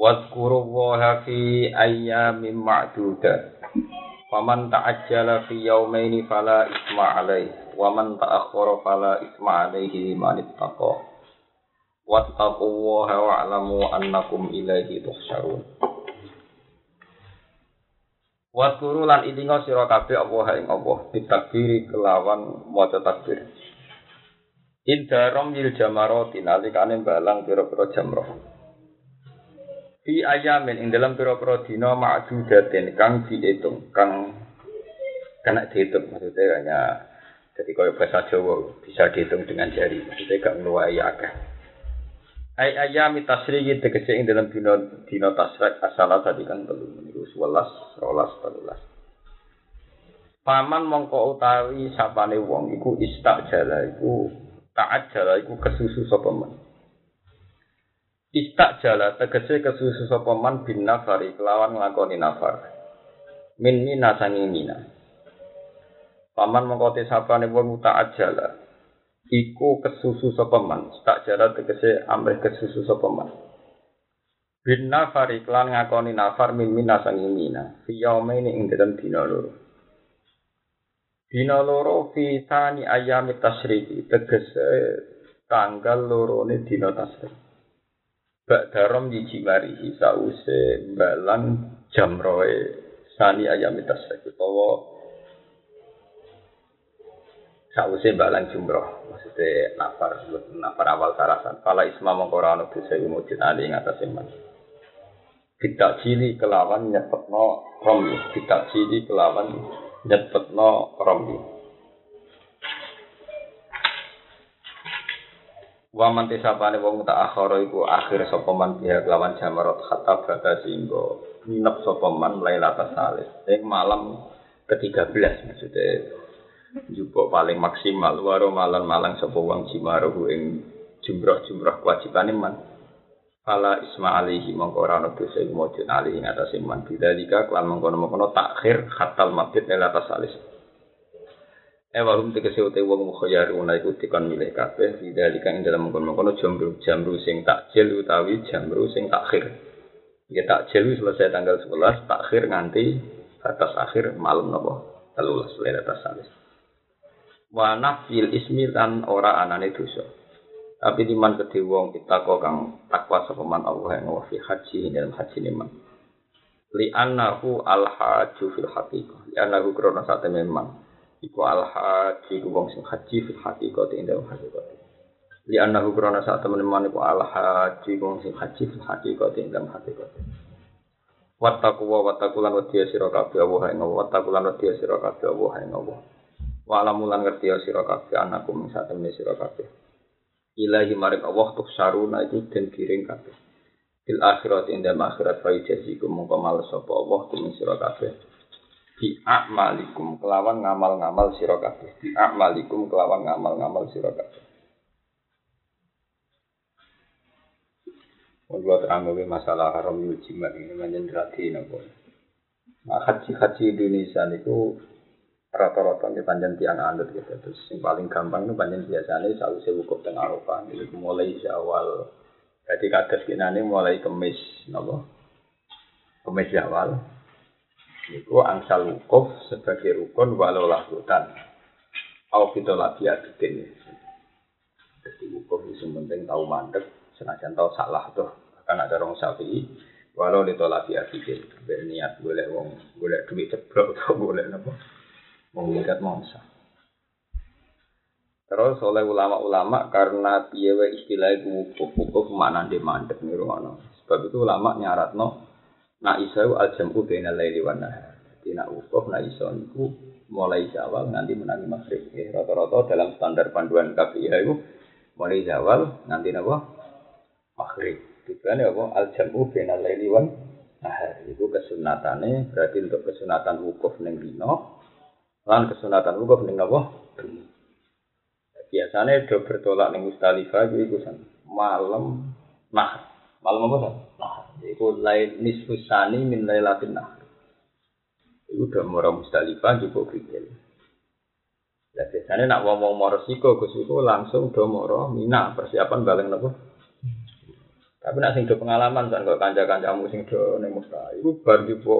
Wadkurullaha fi ayyamin ma'dudat. Faman ta'ajjala fi yawmaini fala isma alaih. Waman ta'akhkhara fala isma alaihi liman ittaqa. Wattaqullaha wa'lamu annakum ilaihi tuhsyarun. Wadkuru lan idinga sira kabeh Allah ing ditakbiri kelawan maca takbir. Indarom yil jamaroti nalikane balang pira-pira jamroh. Fi ayamin ing dalam pira-pira dina ma'dudatin kang diitung, kang kena dihitung maksudnya hanya jadi kalau bahasa Jawa bisa dihitung dengan jari maksudnya gak meluai akeh. Ay ayami tasriki tegese ing dalam dina dina tasrik asala tadi kan telu meniku 11 12 13. Paman mongko utawi sapane wong iku istajala iku taat jala iku kesusu sapa. Istak jala tegese kesusu sapa man bin nafari kelawan nglakoni nafar. Min mina sanging mina. Paman mongko te sapane wong taat jala. Iku kesusu sapa man. Istak jala tegese amrih kesusu sapa man. Bin nafari kelan ngakoni nafar min mina sanging mina. Fi yaumaini ing dalem dina loro. Dina loro fi tani ayami tasriki tegese tanggal lorone dina tasrik. Bak darom yiji marihi sause balang jamroe sani ayam tasrek utawa sause balang jumroh maksudnya nafar nafar awal sarasan. Pala isma mengkora ana dosa mujud ali ing atas iman kita cili kelawan nyepetno romli kita cili kelawan nyepetno romli Wa man tisapane wong tak akhara iku akhir sapa man biha kelawan jamarat hatta bata singgo. Nginep sapa man lailatul salis. Ing malam ke-13 maksudnya. Jupuk paling maksimal waro malan malang sapa wong jimaruhu ing jumrah-jumrah kewajibane man. Fala isma alihi mongko ora ana dosa iku mujud alihi ing atase man. Bidalika kelan mongkono-mongkono takhir khatal mabit lailatul salis Eh walum tegese ute wong mukhayyaruna iku dikon milih kabeh lidzalika ing dalam mengkon-mengkon jamru jamru sing takjil utawi jamru sing takhir. Ya takjil selesai tanggal 11, takhir nganti batas akhir malam napa? 13 atas salis. Wa nafil ismi lan ora anane dosa. Tapi diman kedhe wong itako kang takwa sapa man Allah yang wa fi haji dalam haji niman. Li annahu al haju fil haqiqah. Li annahu krona sate memang iku al haji ku wong sing haji fil haqiqati ing dalem haqiqati. Li annahu krana sak temen-temen iku al haji ku wong sing haji fil haqiqati ing dalem haqiqati. Wattaqu wa wattaqu lan wedi sira kabeh Allah ing Allah. Wattaqu lan wedi sira kabeh Allah ing Allah. Wa alamulan ngerti sira kabeh anakum ing sak temen sira ilahi maring Allah tuh saruna itu den kiring kabeh. Fil akhirat ing dalem akhirat fa jazikum mongko males sapa Allah kum sira kabeh bi a'malikum kelawan ngamal-ngamal sira kabeh bi a'malikum kelawan ngamal-ngamal sira kabeh Kalau terang masalah haram yujimat ini menyenderati nopo. Nah, haji-haji Indonesia itu rata-rata ini panjang tiang gitu. Terus yang paling gampang itu panjang biasanya selalu saya wukuf tengah Arafah. Itu mulai awal. Jadi kados ini mulai kemis, nopo. Kemis awal. Iku angsal wukuf sebagai rukun walau lahutan. Au kita lagi adidin. Jadi wukuf itu penting tahu mandek, senajan tahu salah tuh. Akan ada orang sapi, walau ditolak adidin. Berniat boleh wong, boleh duit ceblok atau boleh apa. Mengikat mongsa. Terus oleh ulama-ulama karena piye istilah wukuf wukuf mana di mandek nih Sebab itu ulama nyarat Nak iso al jam'u bainal laili wan nahar. Jadi nak wukuf nak iso niku mulai zawal nanti menangi maghrib. Rata-rata dalam standar panduan KPI itu mulai zawal nanti napa? Maghrib. Tujuannya apa? Al jam'u bainal laili wan nahar. Itu kesunatannya berarti untuk kesunatan wukuf ning dino lan kesunatan wukuf ning napa? Biasanya do bertolak ning Mustalifah iku malam nah. Malam apa kan? Nah, iku lain nisfusani min lailatin nah. Iku udah murah Mustalifah juga pikir. Ya biasanya nak ngomong mau resiko Gus iku langsung do moro Mina persiapan balik nopo. Tapi nak sing do pengalaman kan kok kanca-kancamu sing do ning Mekah iku bar dipo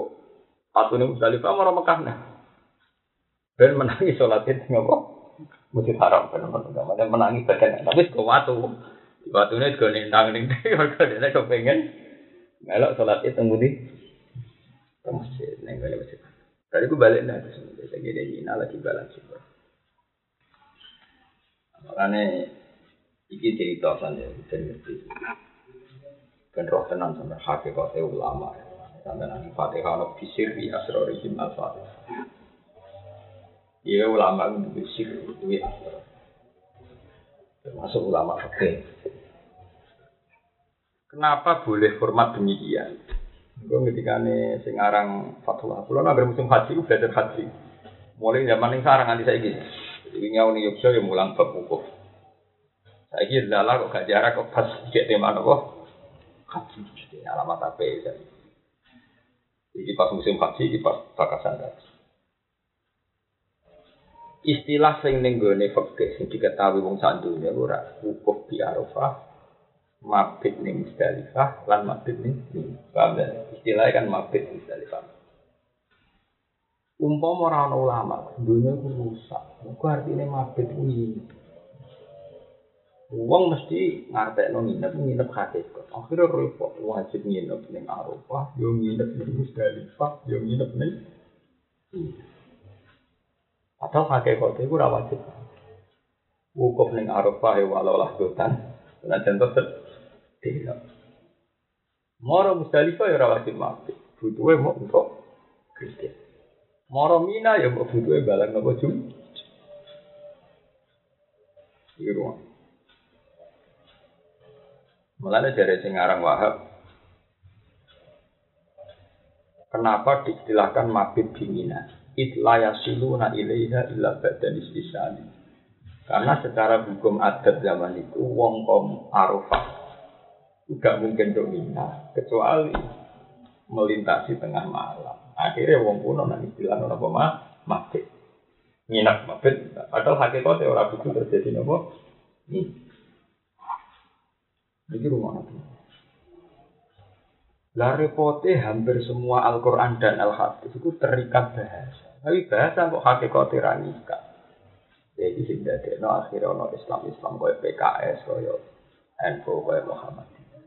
atune Musdalifah moro Mekah nah. Ben menangi salat itu ngopo? Masjid Haram ben menangi badan tapi kok watu. Watune go nendang ning mergo dene kepengin melok salat itu ngudi. Masjid ning masjid. Tadi gue balik nih, terus lagi ini lagi balas sih. Makanya iki cerita saja ben ngerti. Ben roh tenan sampe hakikat ulama. Sampai nanti Fatihah ono bisir di asrorihim al-Fatihah. Iya ulama itu bisir itu asror. Termasuk ulama fakih. Kenapa boleh format demikian? Gue ketika nih singarang Fatullah, kalau nabi musim haji, gue belajar haji. Mulai zaman yang sarang nanti saya gini. Jadi ngau nih Yogyo yang mulang bab wukuf. Saya kira lala kok gak jarak kok pas cek tema nopo haji. Alamat apa ya? Jadi pas musim haji, di pas bakasan haji. Istilah sing ning gone fikih sing diketahui wong sak dunya ora wukuf di Arafah, mabit ning Musdalifah lan mabit ning Paham Istilahnya kan mabit Musdalifah umpama ora ana ulama, dunia ku rusak. Iku artine mabit kuwi. Wong mesti ngartekno nginep nginep hakikat. Akhirnya repot wajib nginep ning Arafah, yo nginep ning Musdalifah, yo nginep ning Padahal hakikat iku ora wajib. Wukuf ning Arafah ya walau lah dotan. Senajan tetep tidak. Moro Musdalifah ya ora wajib mabit. Butuhe mau untuk Kristen. Moro Mina ya mbok butuhe balang napa jum. Iki ruang. Mulane dari sing aran Wahab Kenapa diistilahkan mabit bimina? Itla yasiluna ilaiha illa badan istisani. Karena secara hukum adat zaman itu wong kom arafah tidak mungkin domina kecuali melintasi tengah malam. Akhirnya wong kuno nang istilah ora mah mabit. Nginap mabit padahal hakikate ora butuh terjadi nopo. Ini rumah nabi. Lah repote hampir semua Al-Quran dan Al-Hadis itu terikat bahasa. Tapi bahasa kok hakikate ra nikah. Jadi sing dadekno akhirnya ono Islam-Islam koyo PKS koyo NU koyo Muhammadiyah.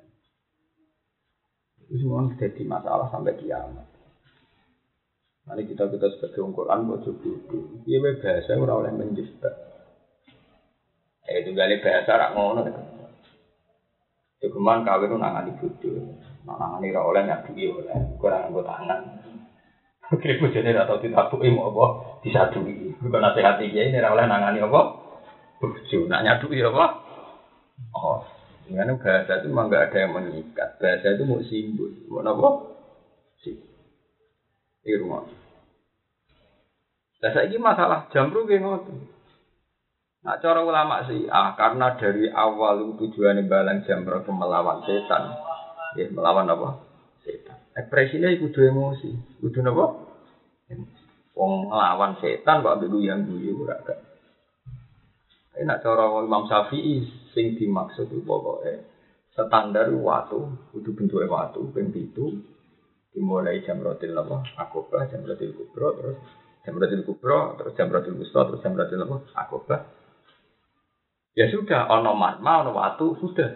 Itu semua jadi masalah sampai kiamat. Nanti kita kita sebagai Quran mau coba Iya bahasa orang oleh menjebak. Eh itu gali bahasa rak ngono. Cuman kawin itu nangani bodoh. Nangani rak oleh nyadui oleh kurang anggo tangan. Kira bojone ora tau ditabui mau apa disadui. Bukan nasihat iki ini oleh nangani apa? Bojo nak nyadui apa? Oh, dengan bahasa itu memang gak ada yang mengikat. Bahasa itu mau simbol, mau apa? Simbol. Iki rumah. Lah saiki masalah jamru ge ngoten. Nah, cara ulama sih, ah karena dari awal tujuannya balang jamru ke melawan setan, ya melawan apa? Setan. Ekspresinya kudu emosi, kudu apa? Wong ngelawan setan, kok ambil yang guyu ora gak. Enak cara Imam Syafi'i sing dimaksud itu pokoknya standar waktu, kudu bentuknya waktu, ben itu dimulai jam rotil apa akobah jam rotil kubro terus jam rotil kubro terus jam rotil wusta terus jam rotil apa akobah ya sudah ono marma ono waktu sudah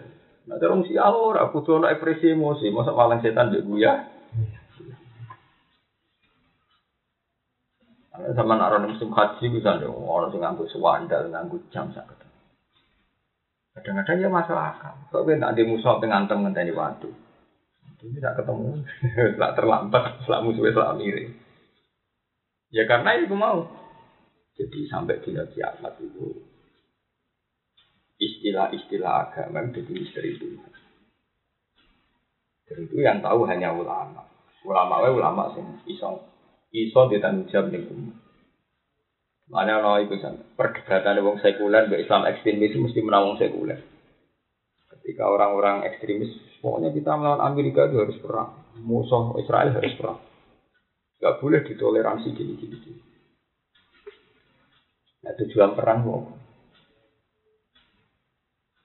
nah terus si ora kudu ono ekspresi emosi. Masa malang setan dia ya sama naruh musim haji bisa dong orang sing nganggo sewandal nganggo jam sakit. Kadang-kadang ya masalah akal. Kok nak di musuh dengan temen ngenteni waktu ini tidak ketemu, tidak terlambat, setelah musuhnya setelah miring. Ya karena itu mau. Jadi sampai di kiamat itu istilah-istilah agama jadi misteri Tuhan. Dan itu yang tahu hanya ulama. Ulama wae ulama sing iso iso ditanggung jawab ning umat. Mana ono iku san. Perdebatan wong sekuler mbek Islam ekstremis mesti menang wong sekuler. Ketika orang-orang ekstremis, pokoknya kita melawan Amerika itu harus perang. Musuh Israel harus perang. Gak boleh ditoleransi gini-gini. Nah, tujuan perang wong.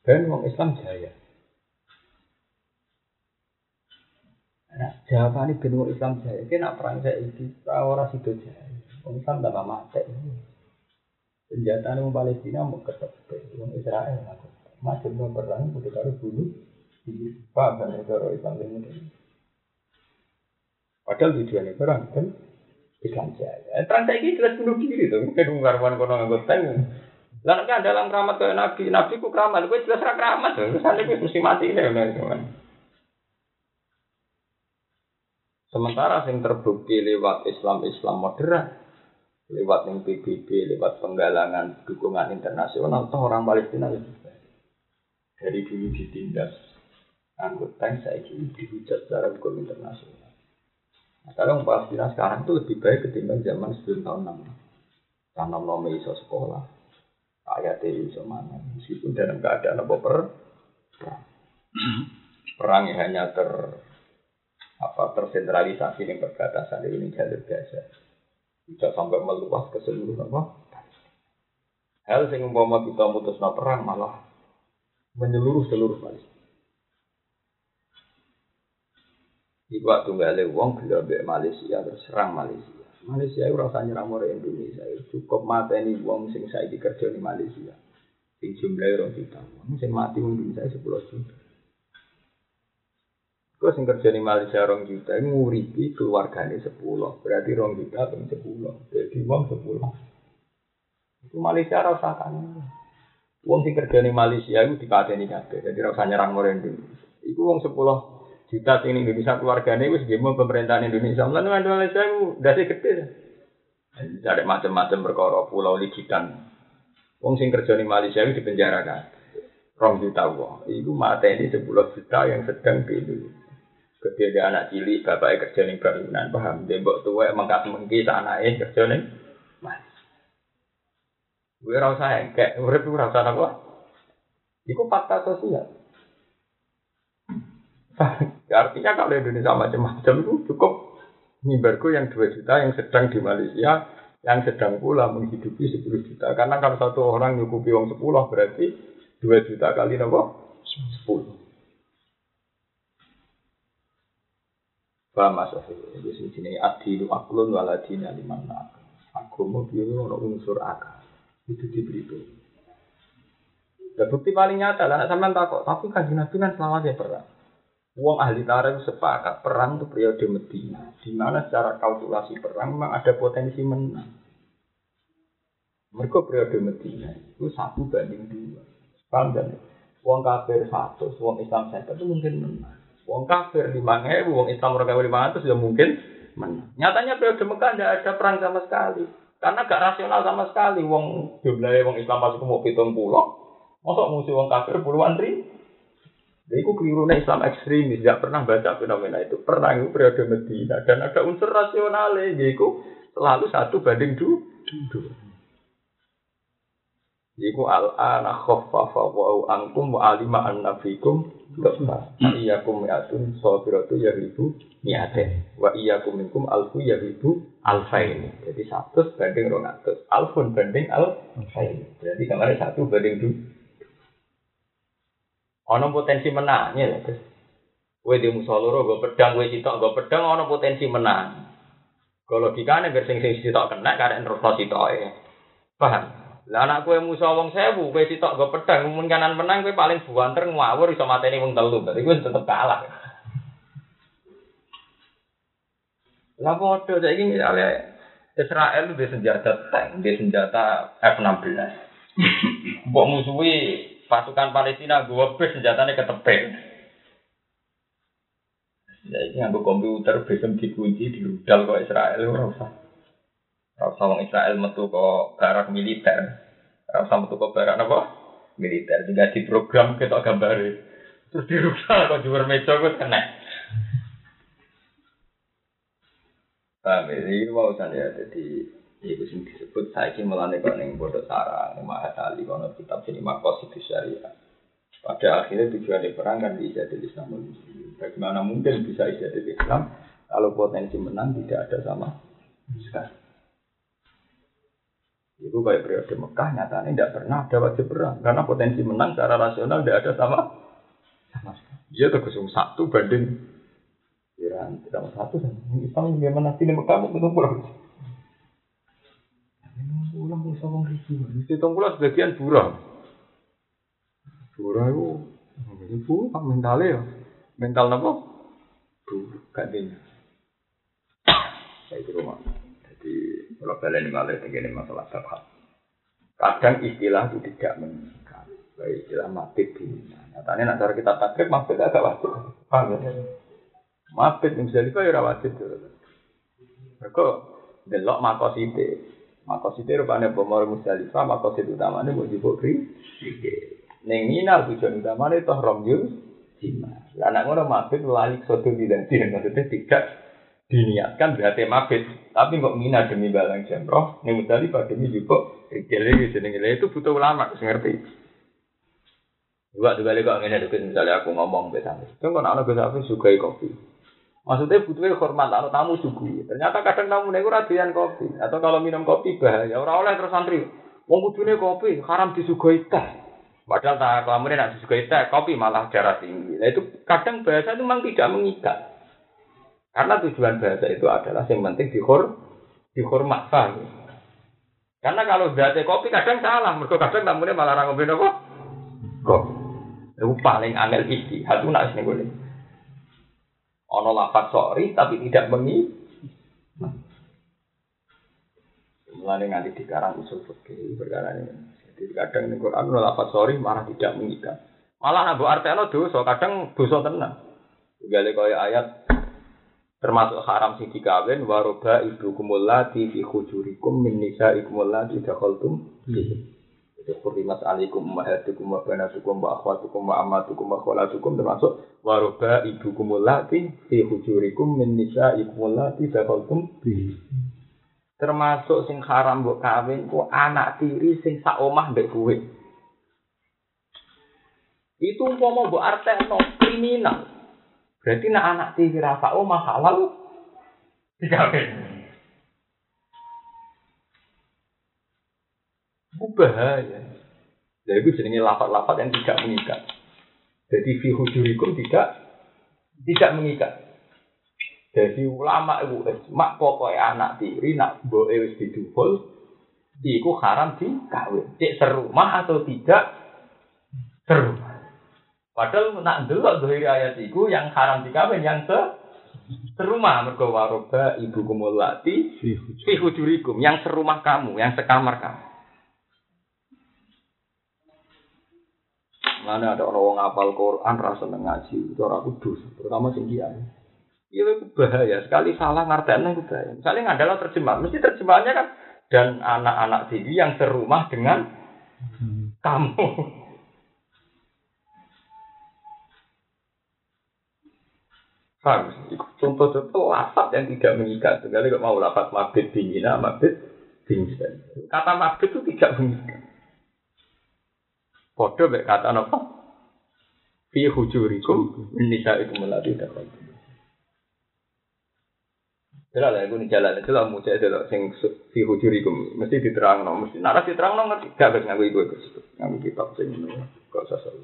Dan wong Islam jaya. Nah, jawaban ini benua Islam jaya. Nak perang saya ini, orang sido jaya. Wong Islam tidak mati. Senjata wong Palestina mau ketemu wong Israel aku. Macam mau perang, udah karo bunuh. Pak, dan negara Islam ini. Padahal tujuannya perang kan Islam jaya. Perang saya ini jelas bunuh diri tuh. Mungkin ngarawan kono tank. Lah nek dalam keramat kayak nabi, nabi ku keramat, gue jelas ra keramat. Sana gue mesti mati ini, Sementara yang terbukti lewat Islam-Islam modern, lewat yang PBB, lewat penggalangan dukungan internasional, toh orang Palestina itu dari dulu ditindas anggota saya kini dihujat secara hukum internasional. Nah, kalau Palestina sekarang itu lebih baik ketimbang zaman sebelum tahun 6. Tanam nomor iso sekolah, ayat iso mana, meskipun dalam keadaan apa per perang hanya ter apa tersentralisasi yang perbatasan ini jalur Gaza. Bisa sampai meluas ke seluruh apa? Hal sing umpama kita mutus perang malah menyeluruh seluruh Palestina. Iku waktu nggak uang bila Malaysia terus serang Malaysia. Malaysia itu rasanya orang Indonesia. Cukup mata ini uang sing saya dikerja di Malaysia. Sing jumlahnya orang juta. Sing mati mungkin saya sepuluh juta. Terus yang kerja di Malaysia rong juta, nguripi keluarganya sepuluh. Berarti rong juta atau sepuluh. Jadi uang sepuluh. Itu Malaysia rasa kan. Uang sing kerja di Malaysia itu dikateni kabeh. Jadi rasa nyerang orang Indonesia. Itu uang sepuluh juta sing Indonesia keluarganya itu segini pemerintahan Indonesia. Lalu Malaysia itu dari gede. Ada macam-macam perkara pulau ligitan. Uang sing kerja di Malaysia itu dipenjarakan. Rong juta uang. Itu mata ini sepuluh juta yang sedang di. Ketika dia anak cilik, bapaknya kerja nih bangunan, paham? Dia mbok tua mengkat mengki anaknya kerja nih, mas. Gue rasa engkek, urip gue rasa apa? Iku fakta sosial. Artinya kalau Indonesia macam-macam itu cukup mimbarku yang 2 juta yang sedang di Malaysia yang sedang pula menghidupi 10 juta. Karena kalau satu orang nyukupi uang 10 berarti 2 juta kali nopo 10. Paham mas Jadi sini adilu aklun waladina liman Agama biar ono unsur akal. Itu diberi itu. Bukti paling nyata lah, sampean takut. Tapi kaji nabi kan selama dia perang. Uang ahli tarikh sepakat perang itu periode Medina, di mana secara kalkulasi perang memang ada potensi menang. Mereka periode Medina itu satu banding dua. Paham dan uang kafir satu, uang Islam satu itu mungkin menang. Wong kafir lima ribu, wong Islam orang kafir lima ratus ya mungkin menang. Nyatanya periode Mekah tidak ada perang sama sekali. Karena gak rasional sama sekali. Wong jumlahnya wong Islam pas mau pitung pulau. Masuk musuh wong kafir puluhan ribu. Jadi itu keliru Islam ekstremis. Tidak pernah baca fenomena itu. Perang itu periode Medina. Dan ada unsur rasionalnya. Jadi itu selalu satu banding dua. Iku al-ana khaffafa wa angkum wa alima anna fikum dosa. Iyakum mi'atun sabiratu ribu mi'aten. Wa iyakum minkum alfu ribu alfain. Jadi satu banding ronatus. Alfun banding alfain. Jadi kemarin satu banding dua. Ono potensi menangnya lah. Terus. Kue di musoloro, gue pedang, gue sitok, gue pedang, ono potensi menang. Kalau logikanya biar sing sitok kena, karena terus sitok ya. Paham? Lah anak kue musuh wong sewu, kue sitok gue pedang, mungkin kanan menang, kue paling buanter ngawur iso mateni wong telu, berarti gue tetep kalah. Lah bodoh, saya ini misalnya Israel itu senjata tank, dia senjata F-16. Mbok musuhi pasukan Palestina, gue bes senjatanya ketepek. Ya ini nganggo komputer, besem dikunci, dirudal kok Israel, ora usah. Rasa wong Israel metu kok barak militer. Rasa metu kok barak apa? Militer. Jika di program kita gambari. Terus dirusak kok jual meja kok kena. Paham ya? Ini mau ya, jadi itu sing disebut saya ini melane kok ning bodoh sarang, ning mahatali kono kitab sini makosid syariah. Pada akhirnya tujuan di perang kan bisa jadi Islam. Bagaimana mungkin bisa jadi Islam kalau potensi menang tidak ada sama sekali. Itu kayak periode Mekah nyatanya tidak pernah ada wajib perang karena potensi menang secara rasional tidak ada sama sama sekali. Dia tergusung satu banding Iran tidak satu dan Islam bagaimana sih Mekah ketemu pulang. Pulang bisa ngomong ribu. Hitung pulang sebagian buram. Surah itu, itu mentalnya ya. Mental apa? Tuh, gantinya. Saya di rumah. Jadi, kalau kalian malah ini masalah sabhat. Kadang istilah itu tidak mengikat. Baik istilah mati bina. Nyatanya nak cara kita takrib, mati agak wajib. Paham ya? Mati yang bisa ya wajib. Mereka delok makosite. Makosite rupanya bomor musdalifah, makosit utamanya mau jibuk kri. Neng Mina tujuan utama itu romjul jima. Lah anak ngono mabit lali sodo tidak tidak maksudnya tidak diniatkan berarti mabit. Tapi kok Mina demi balang jemroh, neng pada demi kiri gitu itu butuh ulama ngerti. Juga juga kok ngene misalnya aku ngomong ke sana. Itu kan anak gue sampai kopi. Maksudnya butuhnya hormat, atau tamu sugu. Ternyata kadang tamu nego radian kopi. Atau kalau minum kopi bahaya. Orang oleh terus santri. Wong kudune kopi, haram disuguhi teh. Padahal tak kemudian nak disukai teh, kopi malah darah tinggi. Nah itu kadang bahasa itu memang tidak mengikat. Karena tujuan bahasa itu adalah yang penting dihor, dihormat? Karena kalau bahasa kopi kadang salah, mereka kadang tamunya malah orang apa? Kopi. Itu paling angel istihad itu nak sini boleh. Ono lafat sorry tapi tidak mengi. Mulai nganti dikarang usul fikih perkara ini. Jadi kadang nih Quran lafaz sorry malah tidak mengikat. Malah nabu arteno dosa, kadang dosa tenang. Gale kaya ayat termasuk haram sing dikawin waroba ibu kumulati fi khujurikum min nisa ikumulati dakhaltum Kurimat alikum mahatukum wa banatukum wa akhwatukum wa amatukum wa kholatukum termasuk waroba ibu kumulati fi khujurikum min nisa ikumulati dakhaltum termasuk sing haram mbok kawin ku anak tiri sing sak omah mbek kowe. Itu umpama mbok artekno kriminal. Berarti nak anak tiri rasa omah halal dikawin. Itu bahaya. Jadi itu jenenge lapat-lapat yang tidak mengikat. Jadi fi hujurikum tidak tidak mengikat. Jadi ulama itu mak pokoknya anak tiri nak boe wis didukul iku haram dikawin. Cek serumah atau tidak serumah. Padahal nak delok dohiri ayat iku yang haram dikawin yang se serumah mergo waroba ibu kumulati fi hujurikum yang serumah kamu, yang sekamar kamu. Mana ada orang ngapal Quran rasa ngaji, itu orang kudus, terutama sing. Iya itu bahaya. Sekali salah ngartiannya itu bahaya. Misalnya adalah terjemah. Mesti terjemahannya kan. Dan anak-anak tinggi yang serumah dengan kamu. Paham? Contoh-contoh lafat yang tidak mengikat. Sekali kok mau lafat mabit dingin, mabit dingin. Kata mabit itu tidak mengikat. Bodoh kata apa? Fi hujurikum nisa itu melalui dakwah. Jelas lah, nih jalan itu lah muncul itu lah, sing fi hujurikum mesti diterang no, mesti nara diterang no ngerti gak bisa nganggu ibu itu, nganggu kitab sing ini, kok usah soal.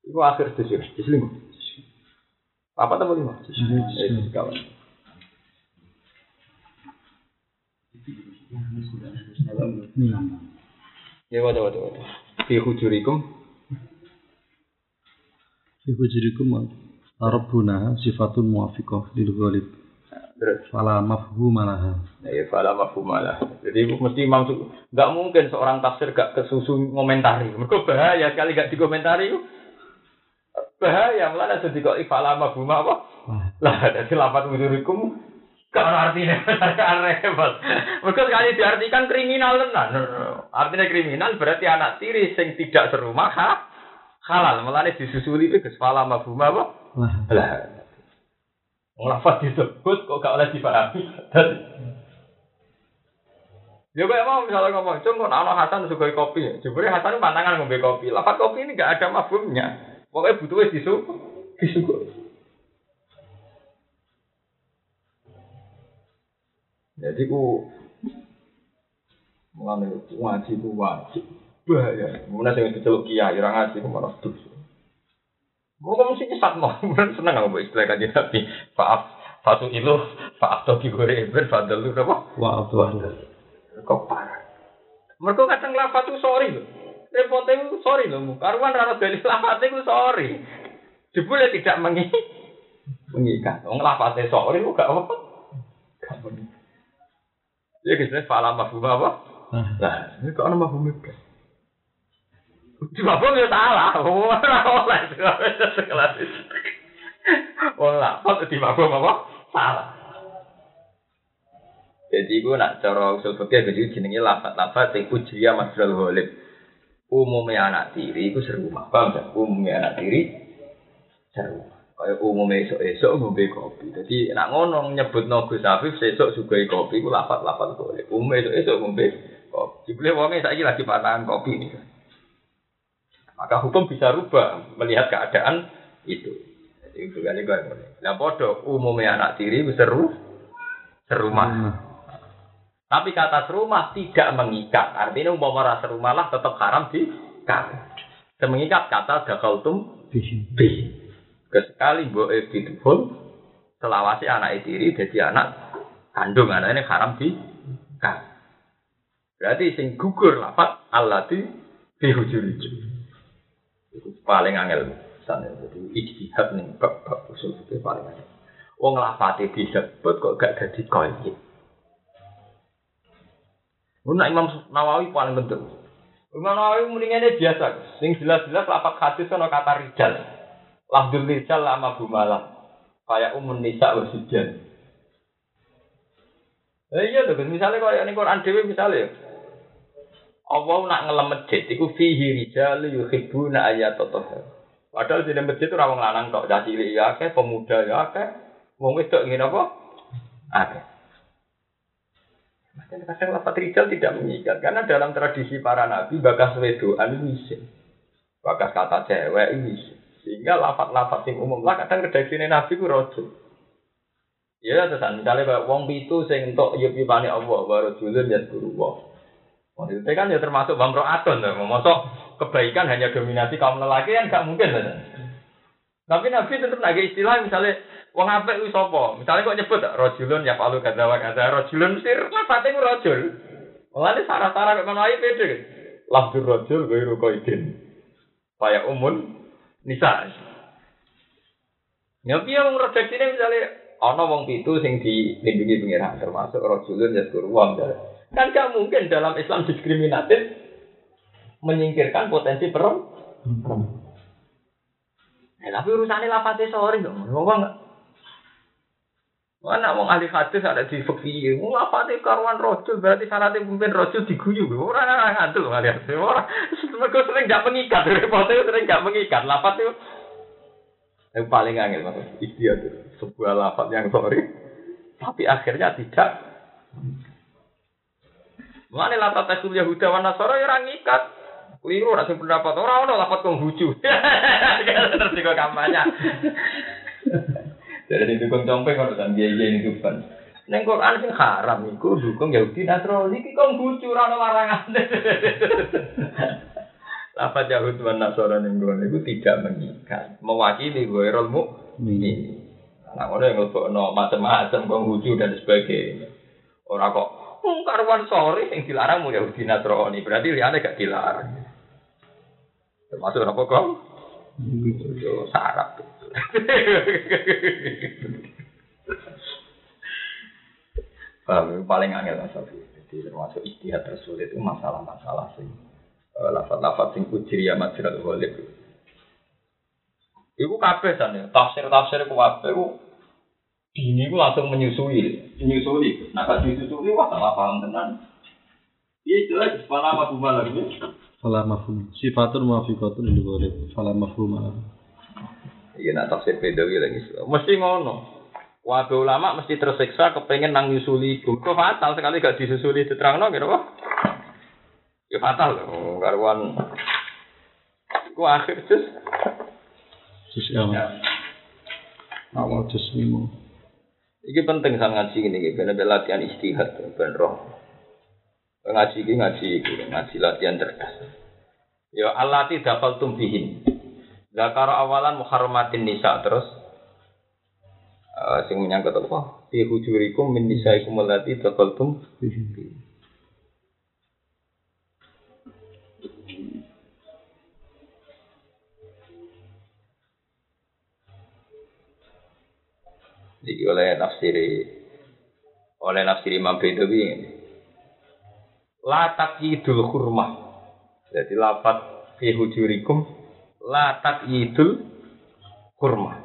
Iku akhir tujuh, tujuh lima. Apa tambah lima? Eh, kawan. Ya waduh waduh waduh. Fi hujurikum. Fi hujurikum Rabbuna sifatun muafiqah lil ghalib. Terus fala mafhum malaha. Ya fala mafhum malah. Jadi mesti maksud nggak mungkin seorang tafsir gak kesusu ngomentari. Mereka bahaya sekali gak dikomentari. Bahaya mulane jadi kok fala mafhum apa? Lah jadi lapat wudurikum kalau artinya repot. Mereka sekali diartikan kriminal tenan. Artinya kriminal berarti anak tiri sing tidak serumah ha? halal. Mulane disusuli itu fala mafhum apa? Lah. Lafat disebut kok gak oleh dipahami. Ya kayak mau misalnya ngomong, cung kok Hasan suka kopi. Jebule Hasan pantangan ngombe kopi. Lafat kopi ini gak ada mafhumnya. Pokoknya butuh wis disuguh. Disuguh. Jadi ku mulane ngaji ku wajib. Bahaya. Mulane sing diceluk kiai ora ngaji ku malah dosa. Mau kamu sih nyesat mau, seneng aku istilah kaji nabi. Faaf, fatu itu, faaf toki gore ber, fadl lu apa? Wa abduhu. Kok parah. Mereka kadang lafat itu sorry loh. Repotnya itu sorry loh. Karuan rara dari lafat itu sorry. Jebule tidak mengi mengikat. Wong lafate sorry kok gak apa. Gak mengikat. Ya kisahnya fala mafhum apa? Nah, ini kok ana mafhum itu. Di mafhum ya salah. Ora oleh sekelas itu. Wong lafat di mafhum apa? Salah. Jadi gue nak cara usul fikih jadi jenenge lafat-lafat sing ujriya masdar ghalib. Umumnya anak tiri iku serumah. Paham gak? Umumnya anak tiri serumah. Kayak umumnya esok-esok ngombe kopi. Jadi nak ngono nyebut Gus Afif sesuk sugai kopi iku lafat-lafat ghalib. Umumnya esok-esok ngombe kopi. Jebule wonge saiki lagi patahan kopi nih. Maka hukum bisa rubah melihat keadaan itu. Jadi itu kali gue Nah podo umumnya anak tiri seru serumah. nah, Tapi kata serumah tidak mengikat. Artinya umpama rasa rumah lah tetap haram di Semengikat kata dakaltum bi. Kesekali mbok bidhul selawasi anak tiri jadi anak kandung anak ini haram di Berarti sing gugur lafat allati fi hujuri. Itu paling angel sana. Jadi ijtihad nih bab bab usul itu paling angel. Wong lafate disebut kok gak dadi qaid. Nah Imam Nawawi paling penting. Imam Nawawi mendingannya biasa. Sing jelas-jelas lapak hadis ono kata rijal. Lafdul rijal lama bumalah. Kayak umun nisa wasijan. Eh iya tuh, misalnya kalau ini Quran Dewi misalnya. Allah nak ngelem masjid, iku fihi rijal yuhibbuna ayat Padahal di masjid itu rawang lanang cah cilik ya akeh, pemuda ya akeh, wong wedok ngene apa? Akeh. Makanya kadang lafat rijal tidak mengikat karena dalam tradisi para nabi bakas wedoan itu isin. Bakas kata cewek itu isin. Sehingga lafat-lafat yang umum lah kadang redaksine nabi ku rojo. Ya terusan misalnya wong pitu sing ya pipane Allah baru julun ya itu kan ya termasuk bamroatun tuh. Mosok kebaikan hanya dominasi kaum lelaki kan gak mungkin lah. Tapi Nabi tetap nage istilah misalnya wong apik sapa? Misalnya kok nyebut rajulun ya palu kadza wa kadza rajulun mesti lafate ku rajul. Mulane syarat-syarat kok ngono ae pede. Lafdzur rajul ghairu qaidin. Kaya umun nisa. Ya piye wong redaksine misalnya ana wong pitu sing dilindungi pengiran termasuk rajulun ya wong Kan gak mungkin dalam Islam diskriminatif menyingkirkan potensi perempuan. Eh, tapi urusannya lafate sorry dong. Wong enggak. Mana wong ahli hadis ada di fikih, wong lafate karuan rojul berarti syaratnya pemimpin rojul diguyu. Ora ora ngantuk kali ya. Ora mergo sering gak mengikat, repote sering gak mengikat. Lafat itu yang paling angel mas, istiadat sebuah lafat yang sorry, tapi akhirnya tidak. Mana lafat Rasul Yahuda wa Nasara ya orang ngikat. Keliru ora sing pendapat ora ono lafat Konghucu. Terus kok kampanye. Jadi itu kong compeng kalau kan dia ini tuh Neng Quran sing haram iku dukung Yahudi Nasrani iki Konghucu ora ono larangan. Lafat Yahud wa Nasara ning kono iku tidak mengikat, mewakili ghairul mukmin. Nah, ono yang ngelbokno macam-macam Konghucu dan sebagainya. Ora kok Hmm, karuan sore yang dilarang mau Yahudi Nasrani, berarti liane gak dilarang. Termasuk apa kok? Yo sarap. Paham, paling angel masalah Jadi termasuk istihad tersulit itu masalah-masalah sing eh, lafat-lafat sing ujriya majral ghalib. Iku kabeh sana, tafsir-tafsir ku kabeh dini ku langsung menyusui, menyusui. Nah kalau disusui wah salah paham tenan. Iya itu aja, malah apa malah lagi. Fala mafhum. Sifatun muafiqatun lil ghalib. Fala mafhum. Iya nak tafsir pedawi lagi. Mesti ngono. Wabe ulama mesti tersiksa kepengen nang nyusuli. Kok fatal sekali gak disusuli diterangno kira apa? Ya fatal loh, karuan. Ku akhir terus. Jus ya. Awal lima. Iki penting sang ngaji ini, ben latihan istihad ben roh. Ngaji iki ngaji ngaji latihan cerdas. Ya allati dafaltum bihin. Zakara awalan muharramatin nisa terus uh, sing menyangkut apa? Fi hujurikum min nisaikum allati dafaltum bihin. Jadi oleh nafsiri oleh nafsiri Imam Bedawi ini. La takyidul hurmah. Jadi lafat fi hujurikum la takyidul hurmah.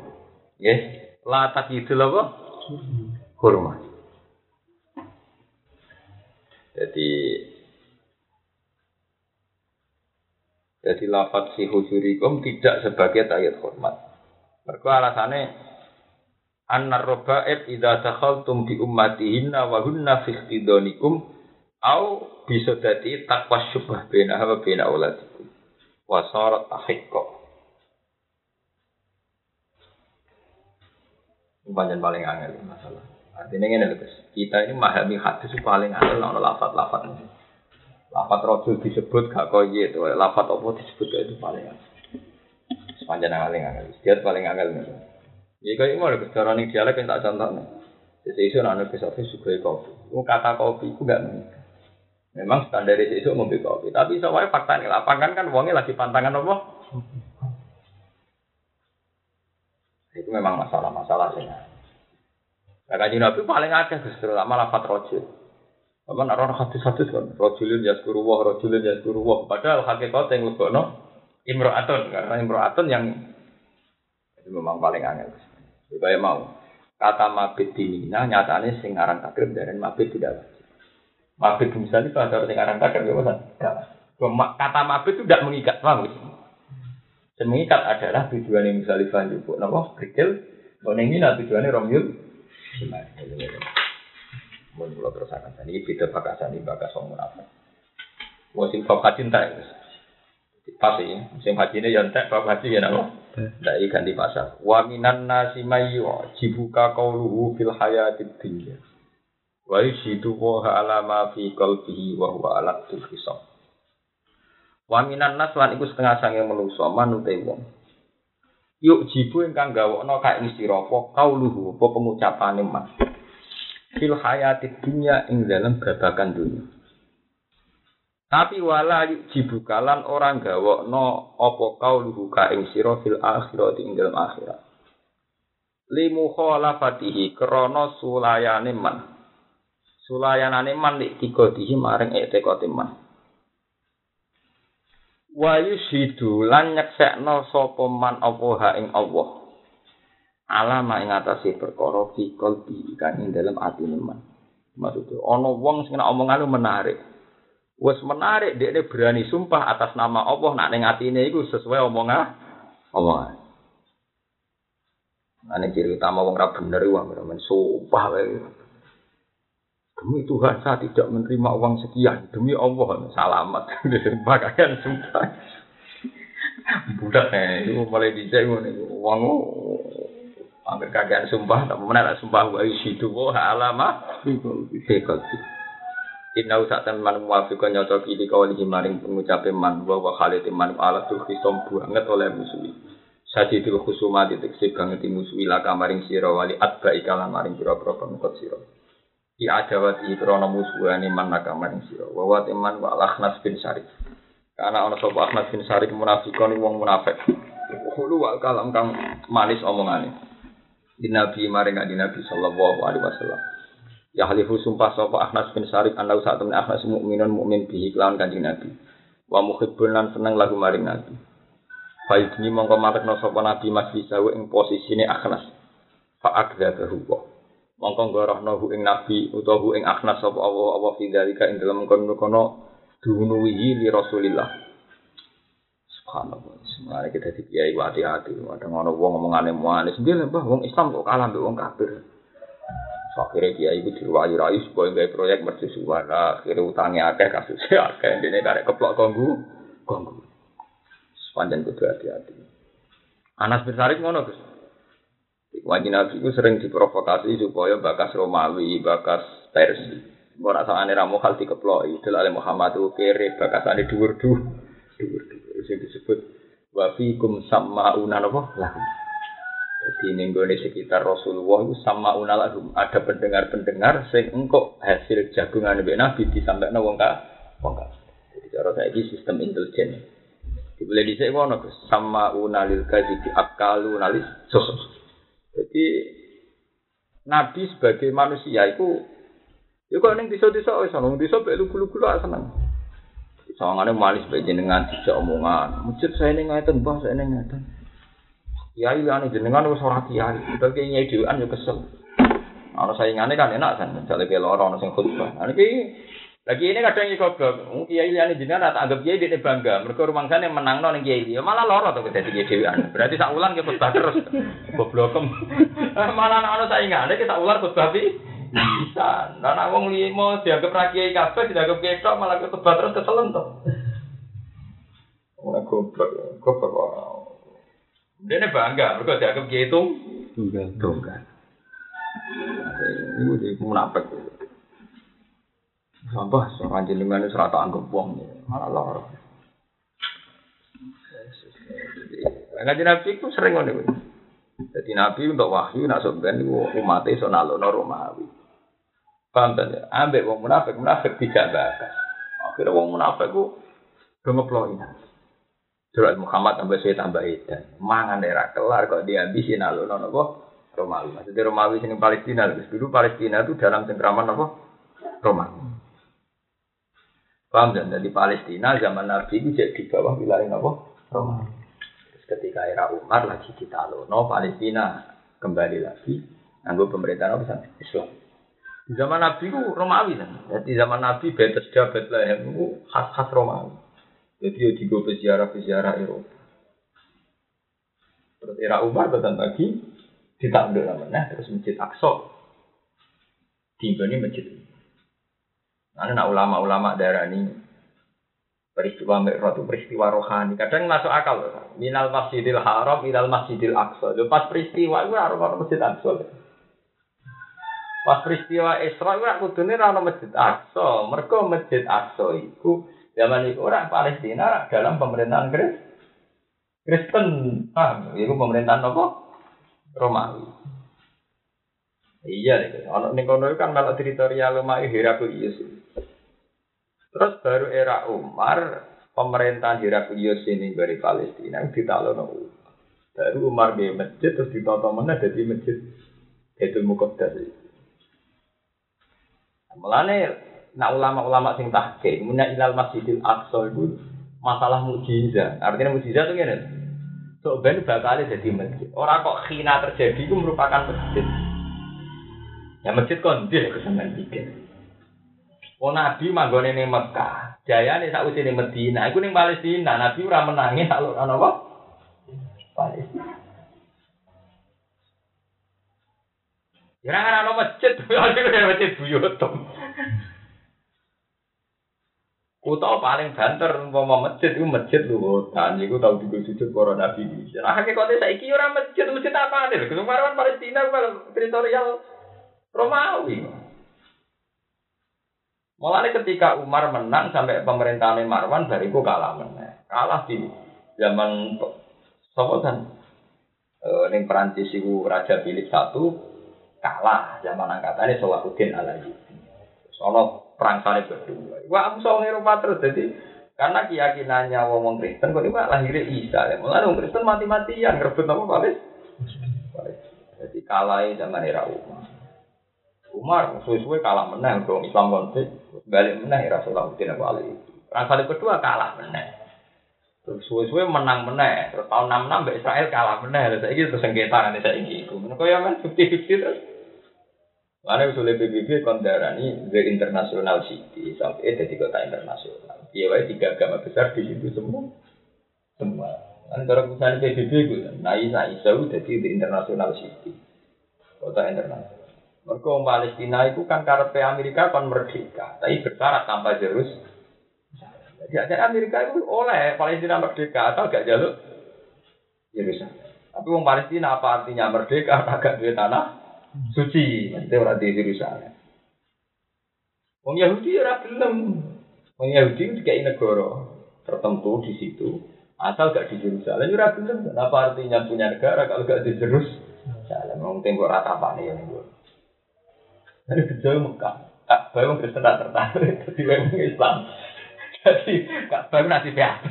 Yes, la takyidul apa? Hurmah. Jadi jadi lafat fi hujurikum tidak sebagai takyid hormat. Mereka alasannya annar robaib idza dakhaltum bi ummatihinna wa hunna fi au bisa dadi takwa syubah bena wa bena auladikum wa sarat ahiqqa Panjang paling angel masalah. Artinya ini lho, kita ini memahami hadis paling angel ono lafat-lafat ini. Lafat rojul disebut gak kau itu, lafat apa disebut itu paling angel. Sepanjang angel angel, paling angel. Ya kayak mau ada cara nih dialek yang tak contoh nih. Jadi isu anak besok suka kopi. Mau kata kopi itu gak menikah. Memang standar isu ngombe kopi. Tapi soalnya fakta nih lapangan kan uangnya lagi pantangan apa? Itu memang masalah-masalah sih. Nah, kaji Nabi paling ada justru lama lafat rojul. Apa nak orang hadis-hadis kan? Rojulin yaskuru wah, rojulin yaskuru wah. Padahal hakikat yang lebih no imro'atun. Karena imro'atun yang itu memang paling angel. Supaya mau. Kata mabit di Mina nyatanya sing aran takrib dari mabit tidak wajib. Mabit misalnya itu ada sing aran takrib ya. Kata mabit itu tidak mengikat, paham? Yang adalah tujuan yang misalnya Ivan juga, nama kerikil, kalau ini tujuannya Romyul, Mun terus akan ini beda bakasan ini bakas wong munafik. Wong sing bab haji entek. Pas iki, sing haji ini ya entek, bab ya napa? Ndai ganti pasar. Wa minan nasi may jibuka qauluhu fil hayatid dunya. Wa yushidu wa ala ma fi qalbihi wa huwa ala hisab. Wa minan nas lan iku setengah sange manusa manute wong. Yuk jibu ingkang gawokno ka ing sira apa qauluhu apa pengucapane mas. Fil hayatid dunya ing dalam babakan dunia. Tapi wala jibukalan orang gawokno apa kauluhu ka ing sira fil akhirat ing dalam akhirat. Limu khalafatihi krana sulayane man. Sulayanane man lik dihi maring etekote man. Wa yushidu lan nyeksekno sapa man apa ha Allah. Alama ing atase perkara fi qalbi ing dalam atine man. Maksudnya ana wong sing omongane menarik. Wes menarik dia berani sumpah atas nama Allah nak ning atine iku sesuai omongan omongan. Nah, ini ciri utama wong ra bener wong men sumpah wae. Demi Tuhan saya tidak menerima uang sekian. Demi Allah salamat. Sumpah kalian sumpah. Budak nih, itu mulai dicek nih. Uang Angger kagian sumpah, tak mana sumpah wa isidu wa alama fikol. Inna usak teman muafiqan nyocoki di kawalihi maring pengucape man wa wa khalid man ala tuh kisom banget oleh musuhi. Sajidul khusuma diteksi banget musuhi laka maring sira wali atba ikalan maring pira-pira pengikut sira. Di adawati krana musuhane man naka maring sira. Wa wa teman wa al-Akhnas bin Syarif. Karena ana sapa Akhnas bin Syarif munafikon wong munafik. Hulu wal kalam kang manis omongane. Di Nabi maring di Nabi sallallahu alaihi wasallam. Ya halifu sumpah sapa Ahnas bin Syarif anau saat temen Ahnas mukminun mukmin bihi kelawan kanjeng Nabi. Wa muhibbun lan seneng lagu maring Nabi. Faidni mongko marekno sapa Nabi majlis sawu ing posisine Ahnas. Fa akdzabahu wa. Mongko ngorohno hu ing Nabi utawa ing Ahnas sapa Allah Allah fi dzalika ing dalem kono-kono dunuhi li Rasulillah. Subhanallah. Semuanya kita di kiai hati-hati. Ada ngono wong ngomongane muanis. Dia mbah wong Islam kok kalah mbek wong kafir. Akhirnya dia itu diwayu-rayu supaya nggak proyek mercusuan. Akhirnya utangnya akeh kasusnya akeh. Ini karek keplok konggu, konggu. Sepanjang kudu hati-hati. Anas bin Sarik ngono Gus. Wajib Nabi itu sering diprovokasi supaya bakas Romawi, bakas Persia. Mbok ora sakane ra mokal dikeploki. Delale Muhammad itu kere bakasane dhuwur-dhuwur. Dhuwur-dhuwur sing disebut wa fikum sama'una lahum. Jadi ning gone sekitar Rasulullah itu sama unalahum ada pendengar-pendengar sing engkok hasil jagungan Nabi disampaikan wong ka wong ka. Jadi cara saiki sistem intelijen. Dibeli di sini ngono Gus sama unalil kaji akalu nalis sosok. Jadi Nabi sebagai manusia itu Ya kok ning desa-desa wis ana desa mek lugu-lugu lah seneng. Sawangane manis bae jenengan dijak omongan. Masjid saya ning ngeten, Mbah, saya ning ngeten. Kiai ane jenengan wis ora kiai, udah kiai nyai dhewean yo kesel. Ana saingane kan enak kan, misale ke loro ana sing khutbah. Nah iki lagi ini kadang iki goblok. Kiai liane jenengan tak anggap kiai dene bangga. Mergo rumangsane menangno ning kiai dia. Malah loro to dadi kiai dhewean. Berarti sak wulan ke khutbah terus. Goblokem. Malah ana saingane ki sak wulan khutbah pi. Bisa. Nak wong limo dianggap ra kiai kabeh, dianggap ketok malah ketebak terus keselen to. Goblok, goblok. Dia bangga, mereka dianggap kiai itu Tunggal. tunggal. Ini di munafik. Sampah, seorang jenengan itu serata anggap wong. Malah lor. Ngaji Nabi itu sering ngono. Jadi Nabi untuk wahyu nak sampean niku umate iso nalono Romawi. Paham ya? Ambek wong munafik, munafik tidak bakas. Akhirnya wong munafik ku do ngeploki. Surat Muhammad sampai saya tambah edan. Mangan daerah kelar kok dihabisi nalono napa? Romawi. Maksudnya Romawi sini Palestina. Dulu Palestina itu dalam cengkraman apa? Romawi. Paham dan Palestina zaman Nabi itu jadi di bawah wilayah apa? Romawi. Terus ketika era Umar lagi ditalono Palestina kembali lagi nganggo pemerintahan apa? Islam. Di zaman Nabi itu Romawi kan. Jadi zaman Nabi Bethesda Bethlehem itu khas-khas Romawi. Jadi ya digo peziarah-peziarah Eropa. Terus era Umar betul lagi ditanduk namanya terus masjid Aqsa. Tiba ini masjid. Nah, nah ulama-ulama daerah ini peristiwa Mi'raj itu peristiwa rohani. Kadang masuk akal loh. Minal Masjidil Haram, minal Masjidil Aqsa. Lepas peristiwa itu harus Masjid Aqsa. Pas peristiwa Isra itu aku dunia rano Masjid Aqsa. Mereka Masjid Aqsa itu zaman itu orang Palestina dalam pemerintahan Kristen. Kristen, ah, itu pemerintahan apa? Romawi. Iya, nih. Anak nih kono kan malah teritorial Romawi Heraklius. Terus baru era Umar, pemerintahan Heraklius ini dari Palestina ditalono Umar. Baru Umar di masjid terus ditata mana jadi masjid itu Muqaddas. Mulane nak ulama-ulama sing tahqiq, munya ilal Masjidil Aqsa itu masalah mukjizat. Artinya mukjizat itu ngene. So ben bakal jadi masjid. Orang kok khina terjadi itu merupakan masjid. Ya masjid kon dia kesenangan bikin. Oh Nabi manggone ning Mekah, jayane sak usine Medina, iku ning Palestina, Nabi ora menangi alur ana apa? Palestina. Ya ora ana masjid, ada masjid buyutum. Utawa paling banter umpama masjid itu masjid luhutan, iku tau digo sujud para nabi. Nah hakikate saiki ora masjid, masjid apa nih? Kemarin Palestina teritorial Romawi. Mulai ketika Umar menang sampai pemerintahan Marwan bariku kalah menang. Kalah di zaman Sopo kan e, ning Perancis iku Raja Philip satu kalah zaman angkatannya Salahuddin Alayubi. Sono perang salib berdua. Wah, aku soal Eropa terus jadi karena keyakinannya wong Kristen kok itu lahirnya Isa ya. Mulai wong Kristen mati-matian ngerebut apa Palis? Jadi kalah zaman era Umar. Umar suwe-suwe kalah menang dong Islam konflik balik menang ya Salahuddin Abu Ali. Perang salib kedua kalah menang. Suwe-suwe menang menang. Terus tahun 66 Mbak Israel kalah menang. Terus ini terus sengketa nanti saya ingin. Kau ya kan 50-50 terus. Karena usulnya PBB kondarani the international city sampai jadi kota internasional. Iya, wae tiga agama besar di situ semua. Semua. Kan kalau misalnya PBB itu, nah Isa Isa udah di the international city, kota internasional. Mereka Palestina itu kan karepe Amerika kon merdeka, tapi bersyarat tanpa Jerus. Jadi Amerika itu oleh Palestina merdeka atau gak jaluk Yerusalem. Tapi orang Palestina apa artinya merdeka? Agak duit tanah suci, maksudnya orang di Yerusalem. Wong Yahudi ora gelem. Wong Yahudi kayak negara tertentu di situ. Asal gak di Yerusalem ora gelem. Apa artinya punya negara kalau gak di Yerusalem? Wong tembok rata apa nih yang Dari kecil Mekah. Kak Bayu Kristen tak tertarik. Jadi wong Islam. Jadi Kak Bayu nasi PHP.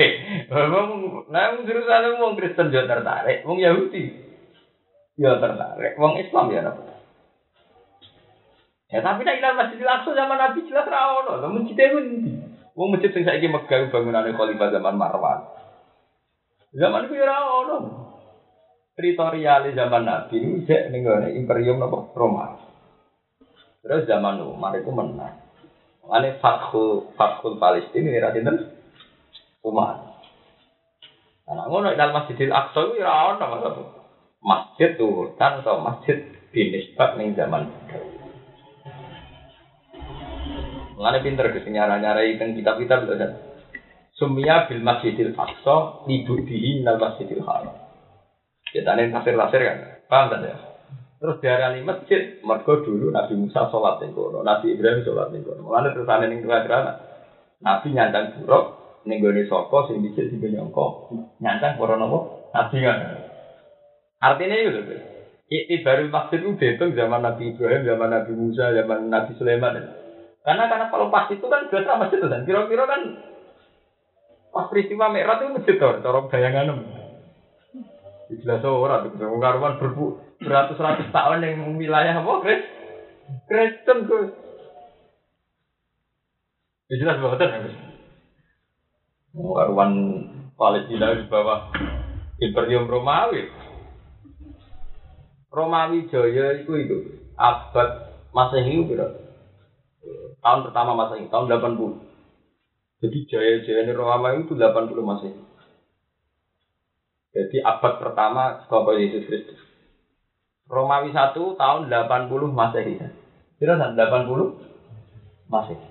Wong nah wong Yerusalem wong Kristen juga tertarik. Wong Yahudi ya tertarik. Wong Islam ya apa? Ya tapi nek ilang masjid langsung zaman Nabi jelas ra ono. Lah masjid e endi? Wong masjid sing saiki megah bangunane Khalifah zaman Marwan. Zaman itu ya ora ono. Teritorial zaman Nabi cek ning Imperium napa Roma. Terus zaman Umar itu menang. Ane Fathul Fathul Palestina ini radinten Umar. Nah, ngono dalam Masjidil Aqsa itu ora ono maksud. Masjid tuh kan atau masjid binisbat ning zaman Mengenai pinter ke nyara-nyarai tentang kitab-kitab itu kan. Sumia bil Masjidil Aqsa libu dihi nal Masjidil Haram. Kita nih tafsir-tafsir kan, paham kan ya? Terus diarani masjid, mergo dulu Nabi Musa sholat ning kono, Nabi Ibrahim sholat ning kono. Terus ane ning tengah Nabi nyandang buruk ning gone saka sing dicek sing nyongko, nyandang para? Nabi kan. Artinya itu lho. baru masjid itu dihitung zaman Nabi Ibrahim, zaman Nabi Musa, zaman Nabi Sulaiman. Karena karena kalau pas itu kan biasa masjid itu kan kira-kira kan pas peristiwa Mi'raj itu masjid tuh, cara bayangan. Jelas orang tuh, karuan berbu beratus-ratus tahun yang wilayah apa Chris? Kristen tuh. Ya jelas banget kan. Karuan Palestina di bawah Imperium Romawi. Romawi Jaya itu itu abad Masehi berapa? Tahun pertama Masehi, tahun 80. Jadi jaya-jaya Romawi itu 80 Masehi. Jadi abad pertama setelah Yesus Kristus. Romawi 1 tahun 80 Masehi. Kira 80 Masehi.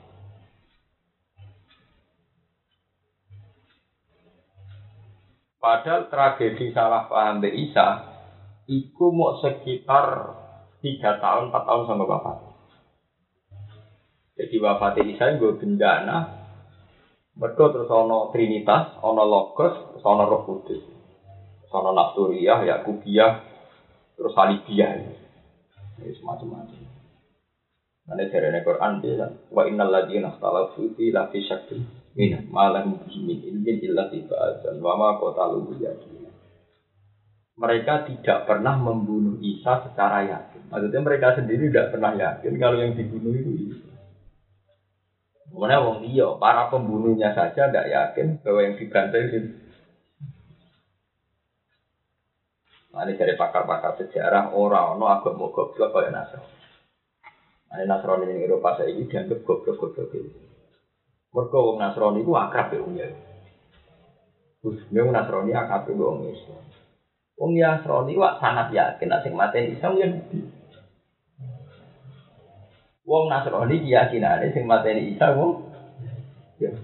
Padahal tragedi salah paham Isa itu mau sekitar 3 tahun, 4 tahun sampai wafat. Jadi wafat Isa gue bencana. Mereka terus ono Trinitas, ono Logos, terus ono Roh Kudus. Terus ono Nasturiyah, Yakubiyah, terus Salibiyah. Ini semacam-macam. Nanti dari Quran dia wa innal ladzina ikhtalafu fi la fi syakkin min ma lahum bihi min ilmin illa tibatan wa ma qatalu Mereka tidak pernah membunuh Isa secara yakin. Maksudnya mereka sendiri tidak pernah yakin kalau yang dibunuh itu Isa. Mana wong dia, para pembunuhnya saja tidak yakin bahwa yang dibantai itu. Ini dari pakar-pakar sejarah orang no agak mau goblok kayak Nasr. Ini Nasrani ini Eropa saya ini dianggap goblok-goblok itu. Mereka wong Nasrani itu akrab ya umnya. Terus Nasrani akrab ya Islam. Wong Nasrani wak sangat yakin asing mati Islam yang Wong Nasrani keyakinane sing mateni Isa wong ya.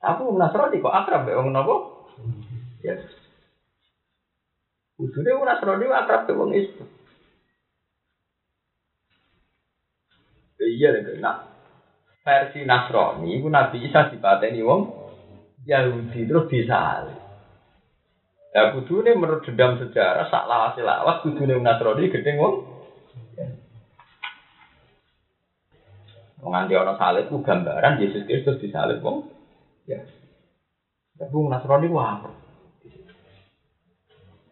Aku wong Nasrani kok akrab mbek wong napa? Ya. Ujune wong Nasrani akrab mbek wong Islam. Iya lho nak versi Nasrani iku Nabi Isa dipateni wong Yahudi terus bisa. Ya kudune menurut dendam sejarah sak lawas lawas kudune Nasrani gedeng wong Nganti orang salib itu gambaran Yesus Kristus disalib wong. Ya. Tapi wong Nasrani apa?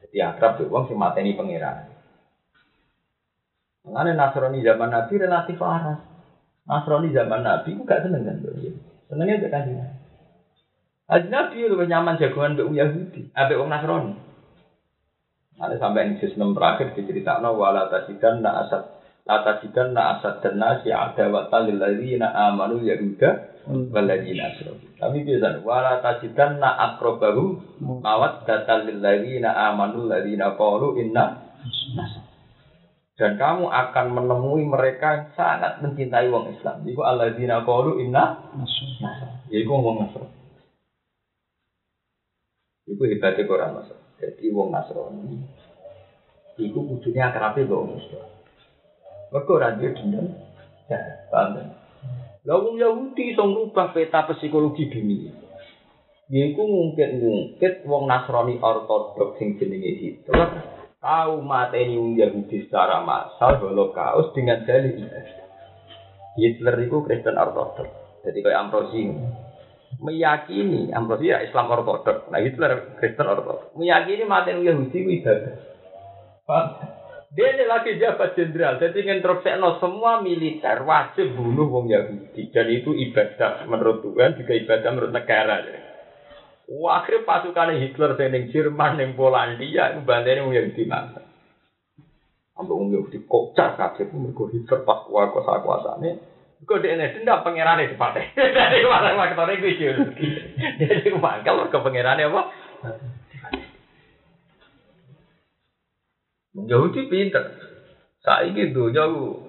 Jadi akrab tuh wong sing mateni pangeran. Mengenai Nasrani zaman Nabi relatif waras. Nasrani zaman Nabi ku gak seneng kan Senengnya kasih. Haji Nabi lebih nyaman jagoan be Yahudi, abe wong Nasrani. Ada sampai ini sistem terakhir diceritakan wala tasidan na asad Lata jidan na asad dan nasi ada wata lilladzina amanu yahuda waladzina asrofu. Tapi biasa, wala tajidan na akrobahu mawat datal lilladzina amanu ladzina qalu inna Dan kamu akan menemui mereka yang sangat mencintai wong Islam. Iku alladzina qalu inna nasr. Ya iku wong Nasr. Iku hebatnya Quran Mas. Jadi wong Nasrani iku kudune akrabe wong Islam. Mergo ora duwe dendam. Ya, paham kan? Wong Yahudi iso ngubah peta psikologi dunia. Yaiku ngungkit-ngungkit wong Nasrani ortodok sing jenenge Hitler tahu mateni wong Yahudi secara massal holocaust dengan dalil Hitler itu Kristen ortodok. Jadi kayak Ambrosi meyakini Ambrosi ya Islam ortodok. Nah Hitler Kristen ortodok. Meyakini wong Yahudi itu ibadah. Dia ini lagi jabat jenderal, jadi nginterupsekno semua militer wajib bunuh wong Yahudi. Dan itu ibadah menurut Tuhan, juga ibadah menurut negara. Wah, akhirnya pasukan Hitler yang Jerman, yang Polandia, itu bandanya wong Yahudi mana? Ambil wong Yahudi kocak kabeh mergo Hitler pas kuasa kuasane. Kok dia ini dendam pangerannya di partai. Dari mana faktornya gue Jadi mangkal ke pangerannya apa? Yahudi pinter. Saiki donya ku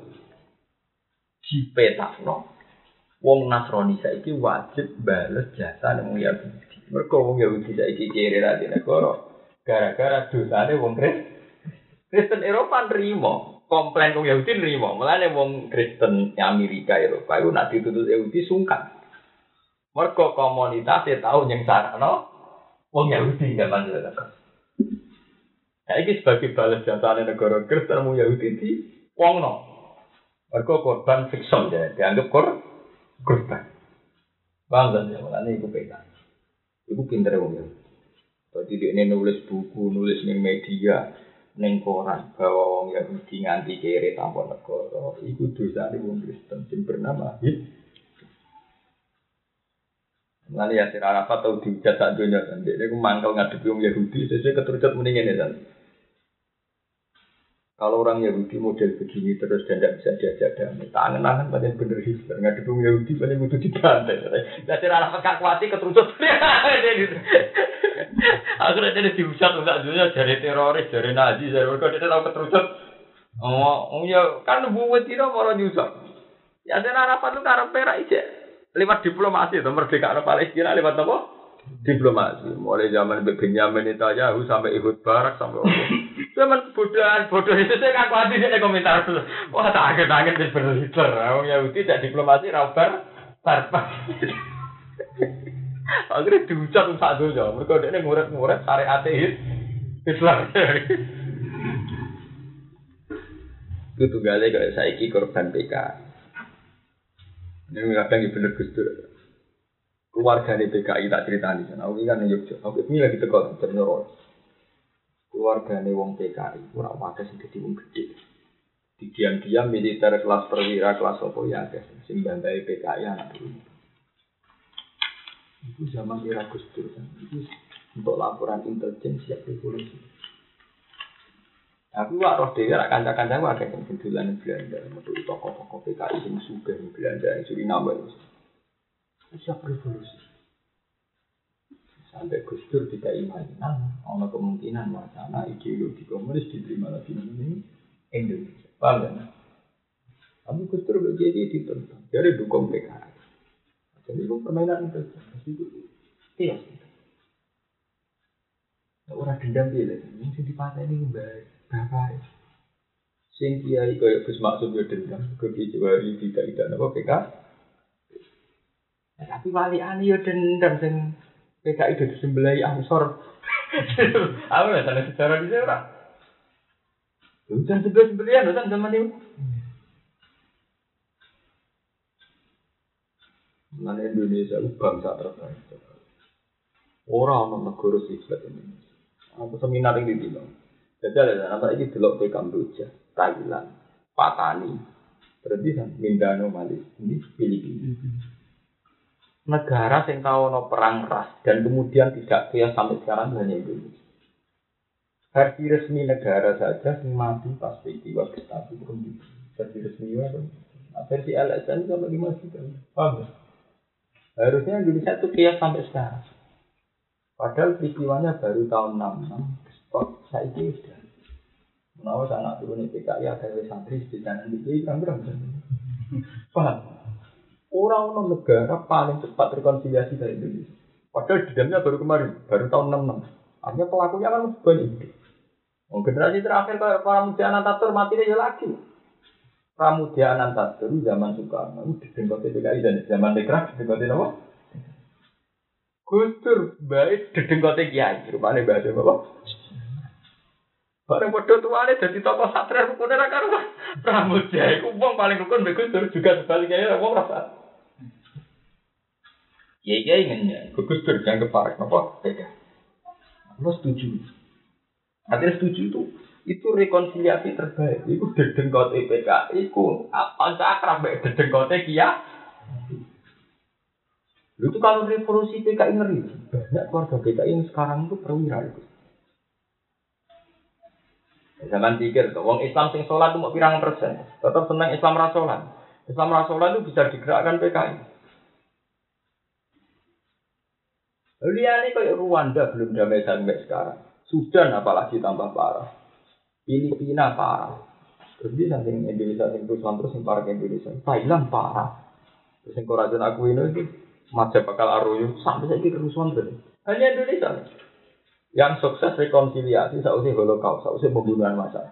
dipetakno. Wong Nasrani saiki wajib bales jasa nang Yahudi. Mergo wong Yahudi saiki kiri ra di negara gara-gara dosane wong Kristen. Kristen Eropa nerima, komplain wong Yahudi nerima. Mulane wong Kristen Amerika Eropa iku nak dituntut Yahudi sungkan. Mergo komunitasnya tahu yang sarana wong Yahudi zaman itu. Nah, ini sebagai balas jasa negara Kristen mau Yahudi di wongno. Mereka korban fikson ya, dianggap kor korban. Bangga ya, makanya itu peta. Ibu pinter wong Yahudi. Jadi dia nulis buku, nulis media, ning koran bahwa wong Yahudi nganti kere tanpa negara. Iku dosa di wong Kristen yang bernama. Nanti ya Sir Arafat tahu dihujat sak dunia kan. Dia itu mangkal ngadepi wong Yahudi, sesuai keterucut mendingin ya kan. Kalau orang Yahudi model begini terus dan tidak bisa diajak damai, tangan-tangan pada bener Hitler, nggak dukung Yahudi pada butuh dibantai. Jadi rara pekak kuati keterucut. Akhirnya dia dihujat untuk dunia dari teroris, dari Nazi, dari mereka dia tahu keterucut. Oh, ya kan buat itu mau nyusah. Ya ada harapan tuh karena perak aja. Lewat diplomasi itu merdeka Palestina lewat apa? Diplomasi. Mulai zaman Benjamin Netanyahu sampai ikut barak sampai Zaman kebodohan, bodoh itu saya ngaku hati dia komentar dulu. Wah tak angin angin di Hitler. Orang Yahudi tidak diplomasi raubar tarpa. Akhirnya diucap sak dulu ya. Mereka dia nguret-nguret syariat Hitler. Itu tunggalnya kalau saya iki korban PK. Ini kadang ya bener. Keluarga di PKI tak cerita di sana. Aku kan Yogyakarta. Aku ini lagi tegal jam nyorot. keluargane wong PKI ora wae sing dadi wong gedhe. Di diam-diam militer kelas perwira kelas apa ya guys sing bantai PKI anak dulu. Itu zaman era Gus Dur kan. Itu untuk laporan intelijen siap revolusi. Aku wak roh dhewe ra kanca-kanca wae sing dolan Belanda, metu toko-toko PKI sing sugih Belanda, Suriname. Siap revolusi. sampai Gus Dur tidak mainan, ada kemungkinan wacana ideologi komunis diterima lagi ini Indonesia. Paham kan? Tapi Gus Dur jadi ditentang, jadi dukung PKI. Jadi itu permainan itu, itu iya. Orang dendam dia lagi, yang sing dipatah ini baik, bapak. Sing kiai kaya Gus Maksud ya dendam, ke Kijawari tidak tidak apa PKI. Tapi wali ani ya dendam sing PKI itu disembelai ansor. Aku nggak sana secara di sana. Udah sebelah sembelian, udah zaman itu. Mana Indonesia itu bangsa terbaik. Orang orang negara sifat Indonesia. Aku seminar ini di Jadi ada apa ini delok ke Kamboja, Thailand, Patani, berarti kan Mindanao, Malaysia, ini Filipina negara yang tahu no perang ras dan kemudian tidak kaya sampai sekarang hanya Indonesia. Versi resmi negara saja yang mati pas peristiwa Gestapo belum versi resmi. Nah, versi LSM sama lima kan? Paham Harusnya Indonesia itu kaya sampai sekarang. Padahal peristiwanya baru tahun 66, stok saya sudah. Menawa anak turun PKI ada santri di sana di kan berang Paham? Orang orang negara paling cepat rekonsiliasi dari Indonesia. Padahal di dalamnya baru kemarin, baru tahun 66. Artinya pelakunya kan banyak. Oh, generasi terakhir para muda Anantatur mati dia lagi. Pramudia Anantatur zaman Soekarno itu didengkoti PKI dan zaman Dekrak didengkoti apa? Gustur baik didengkoti Kiai, rupanya bahasa apa? Bareng padha tuane dadi tokoh satria rukun ora karo Pramudia iku wong paling rukun mbek Gustur juga sebaliknya ya wong rasa. Kiai kiai ingin Gustur jangan keparek apa? Lo setuju. Artinya setuju itu itu rekonsiliasi terbaik. Itu dedengkot EPK, itu apa cakra mbak dedengkot kia. Itu kalau revolusi PKI ngeri, banyak keluarga PKI yang sekarang itu perwira itu. Zaman pikir wong Islam sing sholat itu mau pirang persen, tetap senang Islam rasolan. Islam rasolan itu bisa digerakkan PKI. Lihat kayak Rwanda belum damai sampai sekarang. Sudan apalagi tambah parah. Filipina parah. Terus dia saking Indonesia sing terus terus sing parah ke Indonesia. Thailand parah. Terus yang korajan aku ini itu macam bakal aruyu sampai saya kira kerusuhan terus. Hanya Indonesia yang sukses rekonsiliasi sausnya holocaust, sausnya pembunuhan massal.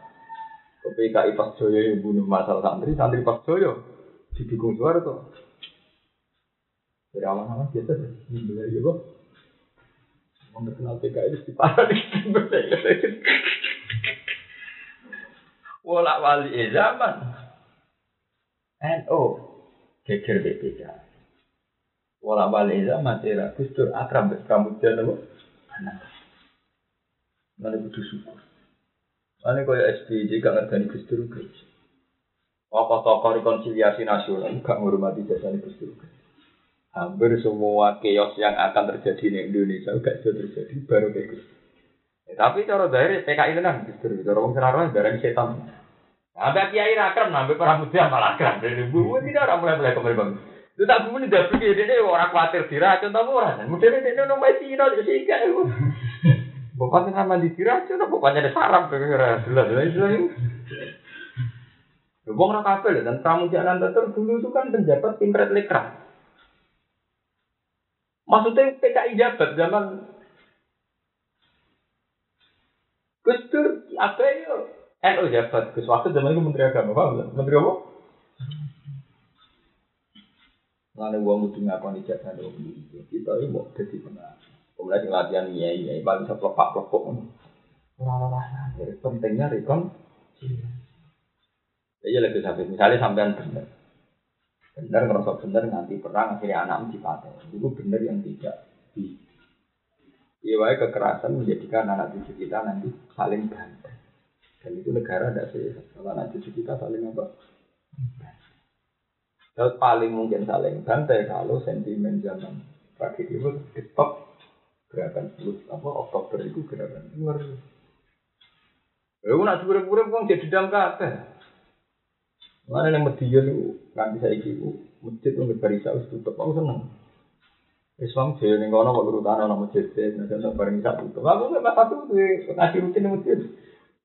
PKI pas Joyo yang bunuh massal santri, santri pas Joyo didukung suara tuh. Dari awal-awal biasa ini ya, Orang kenal PKI di parah di Wala wali e zaman. NO geger BPK. Wala wali e zaman era Gustur akrab Pramudia nopo? Anak. Mana butuh syukur. Mana kaya SBY gak ngerti Gustur guys. Apa tokoh rekonsiliasi nasional gak menghormati jasa Gustur hampir semua chaos yang akan terjadi di Indonesia gak bisa terjadi baru kayak gitu. Ya, tapi cara dari PKI tenang justru cara orang senaruh dari setan. Ada kiai rakrem nambah para muda malah keren. Dari bu tidak orang mulai mulai kembali bang. Itu tak ini dah pergi dia orang khawatir diracun tamu orang. Mungkin dia dia nong masih nong jadi ikan. Bapaknya nama di diracun, bapaknya ada sarap kira jelas jelas. Wong ora kabel dan Pramuja Anantatur dulu itu kan penjabat Pimpret Lekra. Maksudnya PKI jabat zaman Gus Dur apa ya? NU jabat Gus waktu zaman itu Menteri Agama, paham Menteri apa? Lalu uang udah ngapa nih jatah dong kita ini mau jadi benar. Kemudian latihan iya iya, paling bisa pelopak pelopok. Orang-orang pentingnya rekon. Iya lagi sampai misalnya sampean benar. Benar ngerasa benar nanti perang akhirnya anak dipakai. Itu benar yang tidak di Iya, kekerasan menjadikan anak cucu kita nanti saling bantai. Dan itu negara tidak sehat. Kalau anak cucu kita saling apa? Kalau paling mungkin saling bantai kalau sentimen zaman tragedi itu stop gerakan 10 apa Oktober itu gerakan luar. Lalu nak pura-pura uang jadi dalam kata. Mana yang Medion itu nanti saya ibu masjid itu nggak barisa harus tutup. Aku seneng. Islam jaya nih kono kok urutan orang masjid nanti untuk bareng bisa tutup. Aku nggak apa tuh ngasih rutin di masjid.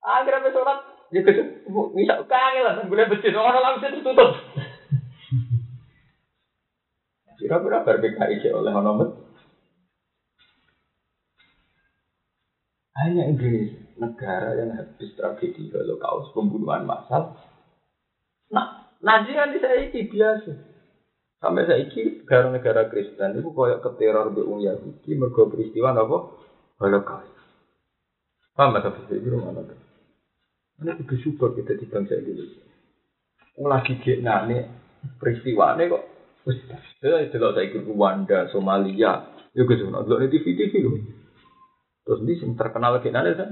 Akhirnya sampai sholat ya kesuk bisa kangen lah boleh masjid orang langsung masjid tutup. Kira-kira berbeda oleh orang Hanya Indonesia, negara yang habis tragedi Holocaust, pembunuhan massal, Nah, Nazi kan saya biasa. Sampai saya iki negara-negara Kristen itu koyok ke teror di Ung Yahudi mergo peristiwa apa? Holocaust. Paham tak bisa itu mana? Ini itu super kita di bangsa Indonesia. Lagi gak nane peristiwa ini kok. Saya jelas saya ikut Rwanda, Somalia, ya gitu, nonton di TV TV loh. Terus ini yang terkenal lagi nane kan?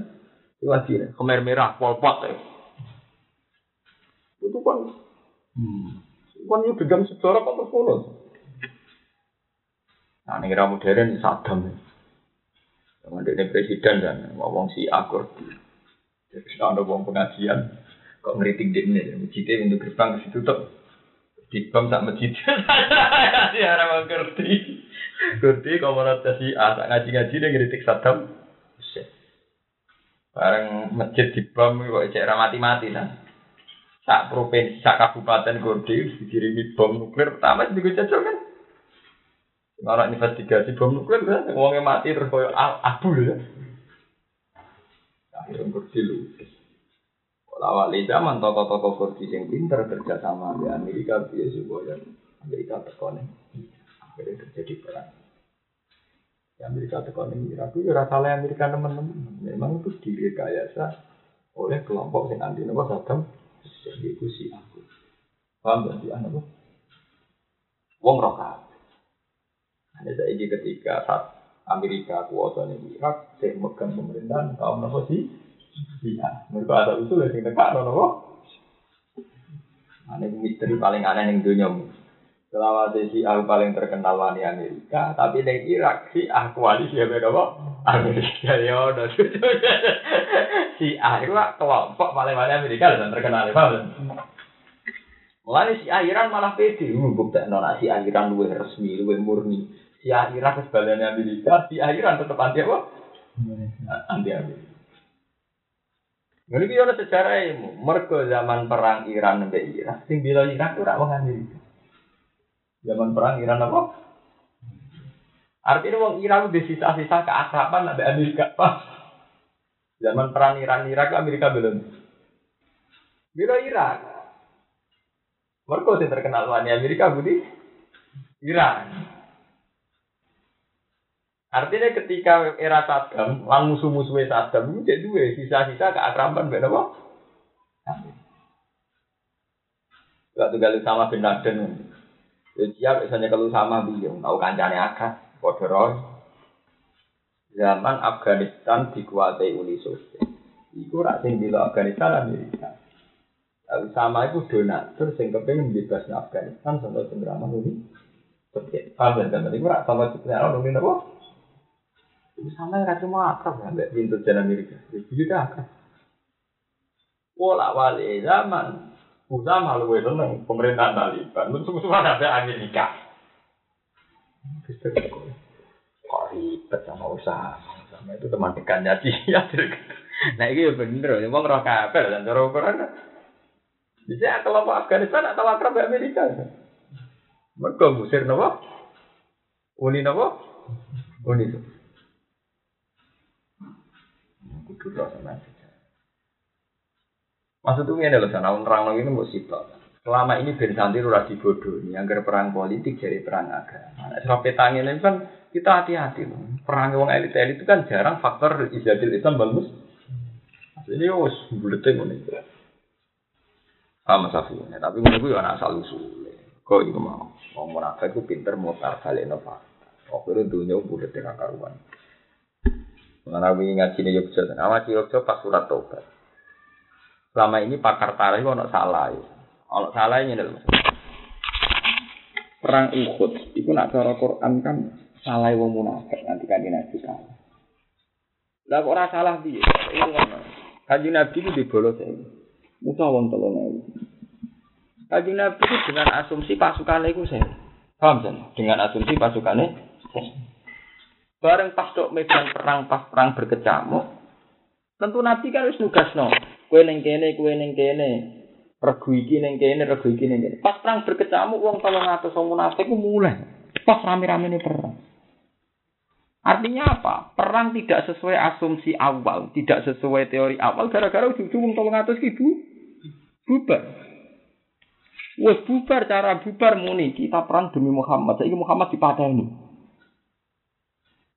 Nih, kemer merah, Pol Pot ya itu kan hmm. Kan itu dalam sejarah kan terus Nah, ini era modern Saddam. Dengan ini presiden dan ngomong si akur. Jadi ada uang pengajian, kok ngeritik di ini, masjidnya untuk gerbang ke situ tuh. Di bam sak masjid. Ya orang ngerti. Ngerti menurut si A, ngaji-ngaji dia ngeritik Saddam. Bareng masjid dibom kok cek mati-mati nah. Sak provinsi, sak kabupaten gede dikirimi bom nuklir pertama sing dijajal kan. Kalau investigasi bom nuklir kan wongnya mati terus koyo abu ya. Akhirnya kursi lupus. Kalau awal zaman tokoh-tokoh kursi yang pinter kerja sama di Amerika biasa supaya Amerika tekonin. Akhirnya terjadi perang. Di Amerika tekonin Irak itu ya salah Amerika teman-teman. Memang itu direkayasa oleh kelompok yang anti nopo Saddam. Jadi itu si aku. Paham gak sih anak Wong rokat. Hanya saya ketika saat Amerika kuasa di Irak, saya megang pemerintahan kaum nopo sih? Iya, mereka ada usul yang dekat nopo. Ini misteri paling aneh yang dunia. Selama si aku paling terkenal wani Amerika, tapi di Irak si koalisi ya beda kok. Amerika ya udah si ah itu kelompok paling wani Amerika dan terkenal ya Mulai si ah Iran malah pede, uh, bukti nona si ah Iran luwe resmi, luwe murni. Si ah Irak kesebalannya Amerika, si ah Iran tetap anti apa? Anti Amerika. Ini kita sejarah ini, mereka zaman perang Iran sampai Irak, sing bila Irak itu rak Amerika. Zaman perang Iran apa? Artinya wong Iran udah sisa-sisa keakraban ada Amerika pas. Zaman perang Iran Irak Amerika belum. Bila Irak. Mereka sih terkenal wani Amerika budi Iran. Artinya ketika era Saddam, lang musuh-musuhnya Saddam itu jadi dua sisa-sisa keakraban beda apa? Gak tinggal sama bin Laden. Ya siap misalnya kalau sama beliau, tahu kancane akad, kodoroy. Zaman Afghanistan dikuasai Uni Soviet. Iku rak sing bila Afghanistan Amerika. Lalu sama itu donatur sing kepengen bebas Afghanistan sampai penggeraman Uni Soviet. Paham kan? Iku rak sama sebenarnya Uni apa? Itu sama yang cuma akrab ya, pintu jalan Amerika. Itu juga akrab. Pola wali zaman Usama lu seneng pemerintahan Taliban. Musuh-musuhan ada Amerika. Kok ribet sama itu teman dekatnya dia. Nah ini ya bener. Mau ngerok kabel dan cara ukuran. Bisa kelompok Afghanistan atau akrab Amerika. Mereka musir nopo. Uni nopo. Uni itu. Kudu sama Maksud itu ini loh, sana orang ini mau sitok. Selama ini Ben Santri ora dibodoh ini, agar perang politik jadi perang agama. Sebab petangin ini kan kita hati-hati loh. Perang wong elit-elit itu kan jarang faktor izadil Islam bagus. Ini us buletin ini. Sama safinya, tapi menurut gue anak asal usul. Kok itu mau? Mau munafik itu pinter mutar balik nova. Oh, itu dunia buletin akaruan. Mengenai ngaji nih Yogyakarta, nama Yogyakarta pas surat tobat. Selama ini pakar tarikh ono salah. Ono salah ini lho. Perang Uhud itu nak cara Quran kan salah wong munafik nanti kan Nabi kan. Lah kok salah piye? Itu. Kanjeng Nabi itu dibolos ya. Musa wong tolong ae. Kanjeng Nabi itu dengan asumsi pasukan itu saya. Paham kan? Dengan asumsi pasukannya Bareng pas tok medan perang pas perang berkecamuk, tentu Nabi kan harus nugas no. Kue neng kene, kue neng kene. Regu iki neng kene, regu iki neng kene. Pas perang berkecamuk, wong tolong atas wong munafik ku mulai. Pas rame-rame ini perang. Artinya apa? Perang tidak sesuai asumsi awal, tidak sesuai teori awal. Gara-gara ujung wong tolong atas ibu bubar. Wes bubar cara bubar muni kita perang demi Muhammad. Saiki Muhammad dipateni.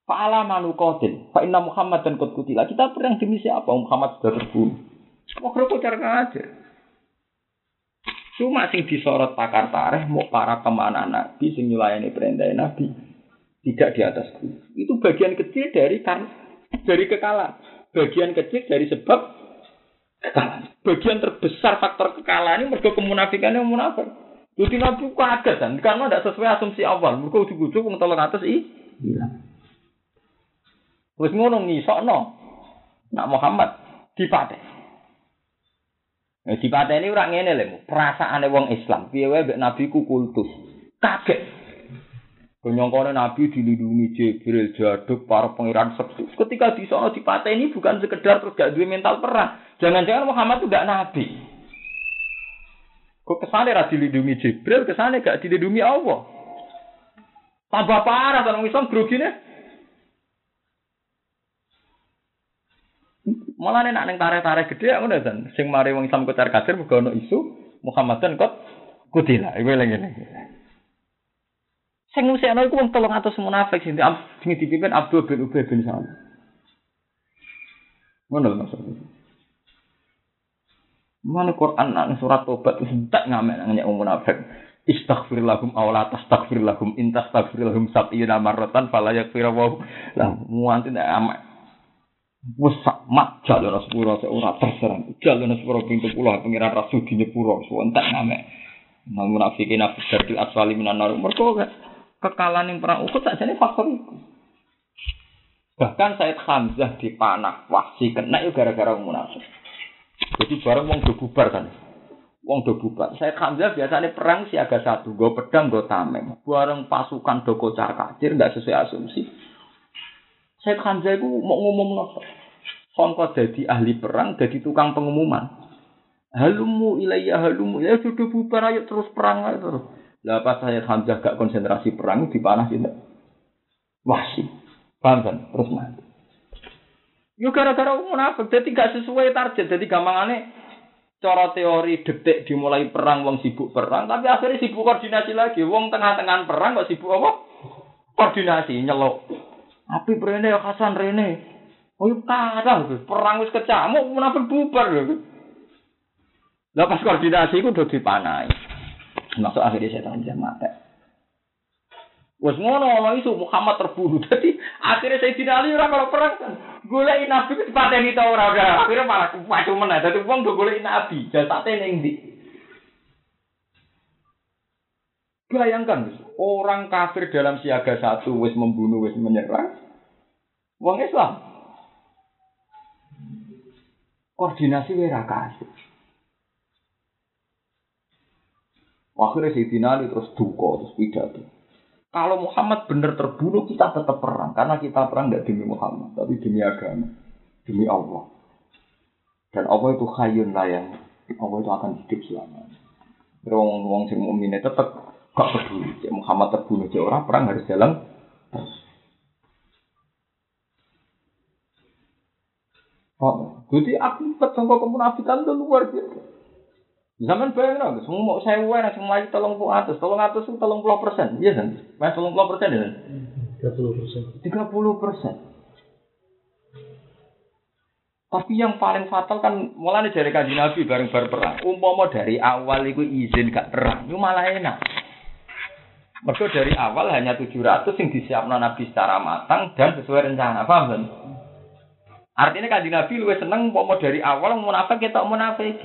Fa'ala manu qatil. Fa inna Muhammad dan qad. Kita perang demi siapa? Muhammad sudah terbunuh. Makro kocar aja. Cuma sing disorot pakar tareh mau para pemanah nabi sing nyulayani perintah nabi tidak di atas guru. Itu bagian kecil dari kan dari kekalahan. Bagian kecil dari sebab kekalahan. Bagian terbesar faktor kekalahan ini mereka kemunafikannya munafik. Jadi nabi kaget kan karena tidak sesuai asumsi awal. Mereka ujung-ujung wong tolong atas i. Iya. Wis ngono ngisokno. Nak Muhammad dipateh. Nah, di ini orang ngene lho, perasaan wong Islam. Piye wae nabi ku kultus. Kaget. Kenyongkone Nabi dilindungi Jibril, Jaduk, para pangeran septi. Ketika di sana dipateni bukan sekedar terus gak duwe mental perang. Jangan-jangan Muhammad itu gak Nabi. Kok kesane ra dilindungi Jibril, kesane gak dilindungi Allah. Tambah parah orang Islam grogine. Malah nek ning tarik-tarik gede ngono dan sing mari wong Islam kocar kacir mergo ono isu Muhammadan kok kutila. Iku ngene. Sing ngusikno iku wong 300 munafik sing dipimpin Abdul bin Ubay bin Salul. Ngono maksudnya. Mana Quran nang surat Tobat tidak ngamen nang nyek munafik. Istaghfir lahum aw la tastaghfir lahum in tastaghfir lahum sab'ina marratan fala yakfir wa lah muanti ndak Wes mak jalur sepuro ora terserang. Jalur sepuro pintu pulau pengiran rasul di nyepuro entek ngamek. Nang munafikin nafsu dari aswali minan nar. Mergo kekalahan yang perang Uhud saja ini faktor itu. Bahkan Said Hamzah dipanah wahsi kena itu gara-gara munafik. Jadi bareng wong do bubar kan. Wong do bubar. Said Hamzah biasanya perang siaga satu, gue pedang, gue tameng. Bareng pasukan do kocar kacir, nggak sesuai asumsi. Said Hamzah itu mau ngomong nopo. Songko jadi ahli perang, jadi tukang pengumuman. Halumu ilayya halumu ya sudah bubar ayo terus perang ayo terus. Lah pas saya Hamzah gak konsentrasi perang di panah sini. Wahsi. Paham kan? Terus mati. Yo gara-gara munafik jadi gak sesuai target. Jadi gampangannya cara teori detik dimulai perang wong sibuk perang tapi akhirnya sibuk koordinasi lagi. Wong tengah-tengah perang kok sibuk apa? Koordinasi nyelok. Api rene ya Hasan rene. Oh yuk kadang perang wis kecamuk munafik bubar lho. Lah pas koordinasi ku udah dipanai. Masuk akhirnya setan mati. Wes ngono ono isu Muhammad terbunuh. Jadi akhirnya saya Ali ora kalau perang. Golek nabi itu pateni ta ora ora. Akhirnya malah wacu meneh. Dadi wong do golek nabi, jasate ning ndi? Bayangkan, orang kafir dalam siaga satu wis membunuh, wis menyerang. Wong Islam. Koordinasi wira kasih. Akhirnya Sayyidina Ali terus duka, terus pidato. Kalau Muhammad benar terbunuh, kita tetap perang. Karena kita perang tidak demi Muhammad, tapi demi agama. Demi Allah. Dan Allah itu khayun layang. Allah itu akan hidup selamanya. Wong wong sing mukmin tetap gak peduli. Cik Muhammad terbunuh, cik orang perang harus jalan Oh, jadi aku sangka kemunafikan itu luar biasa. Zaman bayang dong, semua mau saya uang, semua lagi tolong puluh atas, tolong atas itu tolong puluh persen, iya kan? Mas tolong puluh persen ya? Tiga puluh persen. Tiga puluh persen. Tapi yang paling fatal kan mulai dari kaji Nabi bareng bareng perang. Umpama dari awal itu izin gak perang, itu malah enak. Mereka dari awal hanya 700 yang disiapkan Nabi secara matang dan sesuai rencana. Paham kan? Artinya kaji Nabi lebih seneng umpama dari awal munafik kita munafik.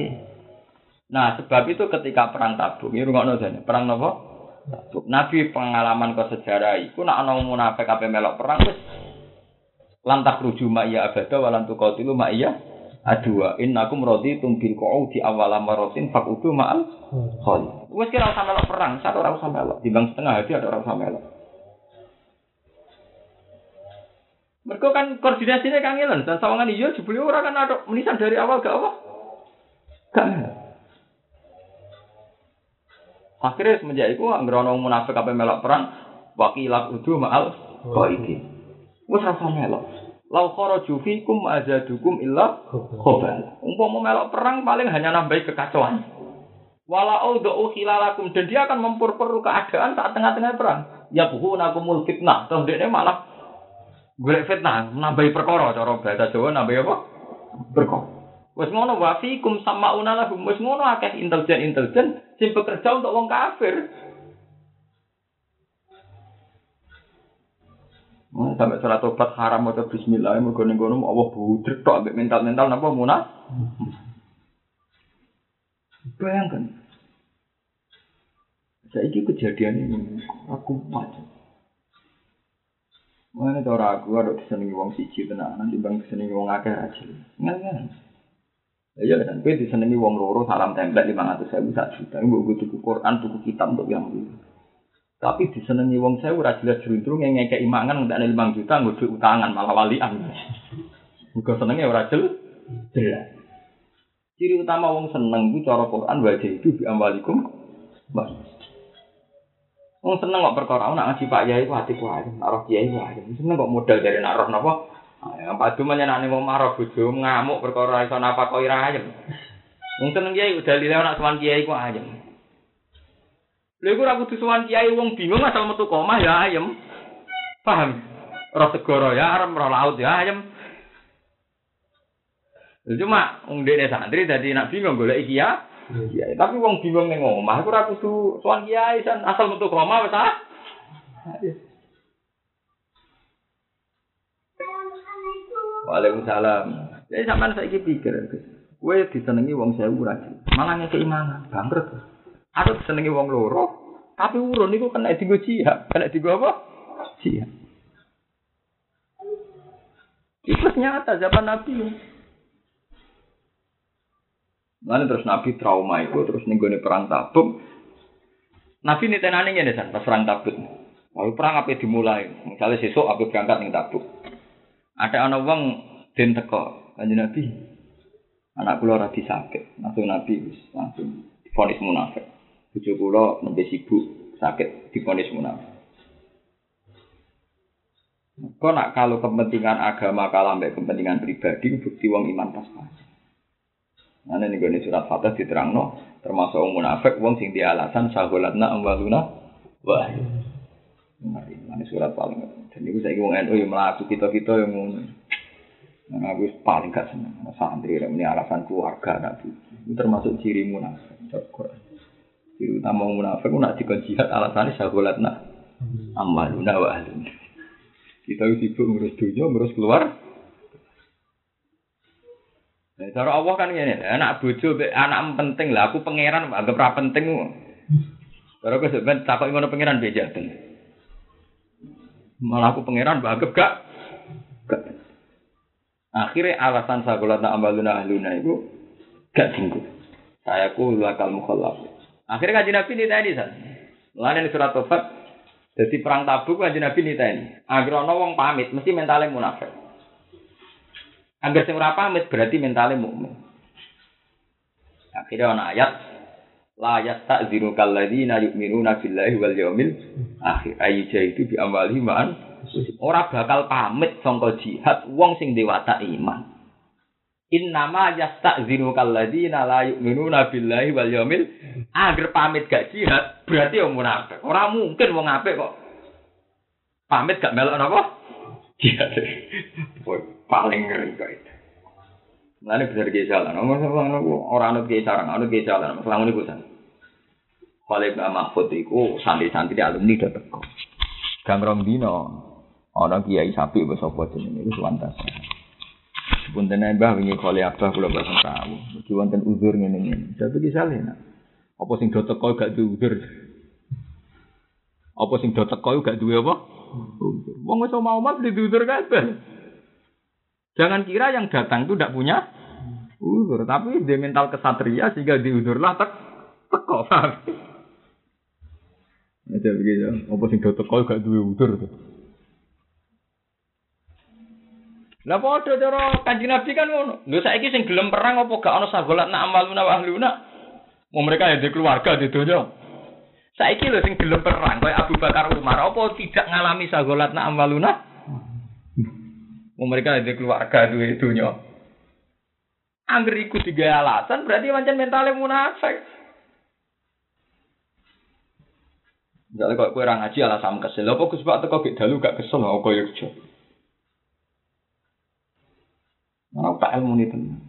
Nah, sebab itu ketika perang Tabuk, ini rungokno jane, perang? Tabuk. Nabi pengalaman ke sejarah iku nak ana munafik kabeh melok perang wis lantak ruju ma iya abada walan tuqatilu iya adua innakum raditum bil di awal maratin fakudu ma'al khali. Wis kira usah melok perang, satu ora usah melok, bang setengah hati ada orang usah melok. Mereka kan koordinasinya kangelan dan sawangan iya jebule ora kan ada menisan dari awal gak apa? Gak Akhirnya semenjak itu anggere ana munafik apa melok perang wakilat udu ma'al qaidi. Wes rasa melok. Lau kharaju fikum azadukum illa khobal. Umpama melok perang paling hanya nambah kekacauan. Wala audhu khilalakum dan dia akan memperperu keadaan saat tengah-tengah perang. Ya buhu nakumul fitnah. Terus dia malah golek fitnah, nambahi perkara cara bahasa Jawa nambahi apa? Perkara. Wes ngono wa fikum sama unalahum. Wes ngono akeh intelijen-intelijen sing bekerja untuk wong kafir. Hmm, sampai surat tobat haram atau bismillah mergo ning kono Allah budrek tok ambek mental-mental napa munah. Bayangkan. Saiki kejadian ini aku macam. Mana cara aku ada kesenangan wong siji tenan, nanti bang kesenangan wong akeh aja. Ngal-ngal. Ya kan, gue disenangi wong loro salam template lima ratus. Gue gue tuku Quran, tuku kitab untuk yang itu. Tapi disenengi wong saya ora jelas jeruntrung yang ngekek imangan ndak 5 juta nggo utangan malah walian. Muga senenge ora jelas. Ciri utama wong seneng itu cara Quran wajah itu bi amwalikum. Wong seneng kok perkara nak ngaji Pak Yai ku ati ku ae, nak roh Kiai ku ae. Seneng kok modal dari nak roh napa? Yang padu menyenani wong marah bojo ngamuk perkara iso napa kok ira ayem. Wong seneng Kiai udah lile nak sowan Kiai ku ayem. Lha iku ora kudu sowan kiai wong bingung asal metu koma ya ayem. Paham? Roh segoro ya arem roh laut ya ayem. Cuma wong dene santri dadi nak bingung golek iki ya. Iya, tapi wong bingung ning omah iku ora kudu sowan kiai san asal metu koma wis ah. Waalaikumsalam. Jadi sampean saiki pikir, kowe disenengi wong sewu ra malah ngekeki mangan, bangkrut. Aku senengi wong loro, tapi urun niku kena digo jihad, kena digo apa? Jihad. Itu nyata zaman Nabi. Lalu terus Nabi trauma itu, terus nih perang tabuk. Nabi ini tenane ngene san, pas perang tabuk. Lalu perang apa dimulai? Misalnya sesuk apa berangkat nih tabuk. Ada anak wong den teko, kanjeng Nabi. Anak kula ora disakit, langsung Nabi langsung difonis munafik. Bojo kula nembe sibuk sakit diponis munafik. Kok nak kalau kepentingan agama kalah mbek kepentingan pribadi bukti wong iman pas pas. Nah ini gue surat fatah diterangno termasuk wong munafik wong sing di alasan sagolatna amwaluna wah. Mari ini surat paling dan itu saya wong NU yang melaku kita kita yang ngono. Nah, paling gak seneng santri ini alasan keluarga nabi. Itu termasuk ciri munafik. Utama munafik nak dikon jihad alasannya nak amaluna wa ahlun. Kita sibuk ngurus dunia, ngurus keluar. Nah, cara Allah kan gini, anak bojo, anak penting lah. Aku pangeran, anggap ra penting. Cara aku sebenarnya takut ngono pangeran beja Malah aku pangeran, anggap gak. gak. Akhirnya alasan nak amaluna ahluna itu gak tinggal. Saya ku lakal mukhallaf. Akhirnya kaji Nabi ini tadi san. Lain surat Tobat. Jadi perang tabuk kaji Nabi ini tadi. Ono wong pamit, mesti mentalnya munafik. Agar ora pamit berarti mentalnya mukmin. Akhirnya ono ayat la yasta'zinu kalladzina yu'minuna billahi wal yawmil akhir. Ayi itu bi amwalihim ma'an. Ora bakal pamit sangka jihad wong sing dewata iman. Innama yasta'zinu kalladzina la yu'minuna billahi wal yawmil agar pamit gak jihad berarti wong munafik. Ora mungkin wong apik kok pamit gak melok napa? Jihad. paling ngeri kok itu. Mulane bener ge jalan. Ora anut ge sarang, anut ge jalan. Masalah ngene kuwi. Khalid Mbak Mahfud iku santri-santri alumni do teko. Gang dino ana kiai sapi wis apa jenenge iku suwantas. Punten mbah wingi kali abah kula boten tahu. Iki wonten uzur ngene ngene. Tapi ki saleh nak. Apa sing do teko gak duwe uzur? Apa sing do teko gak duwe apa? Wong wis mau mas di uzur kabeh. Jangan kira yang datang itu tidak punya uzur, tapi dia mental kesatria sehingga diuzurlah tek teko. Ada begitu. Apa sing do teko gak duwe uzur tuh. Lah padha cara Kanjeng Nabi kan ngono. Lho saiki sing gelem perang apa gak ana sagolat nak amaluna wa ahluna? Mau mereka ya di keluarga di donya. Saiki lho sing gelem perang kaya Abu Bakar Umar apa tidak ngalami sagolat nak amaluna? Mau mereka ya di keluarga di donya. Angger iku tiga alasan berarti pancen mentalnya munafik. Misalnya kalau kue orang ngaji alasan kesel, apa Gus Pak teko gak dalu gak kesel, apa ya Mana tak ilmu ini tenan.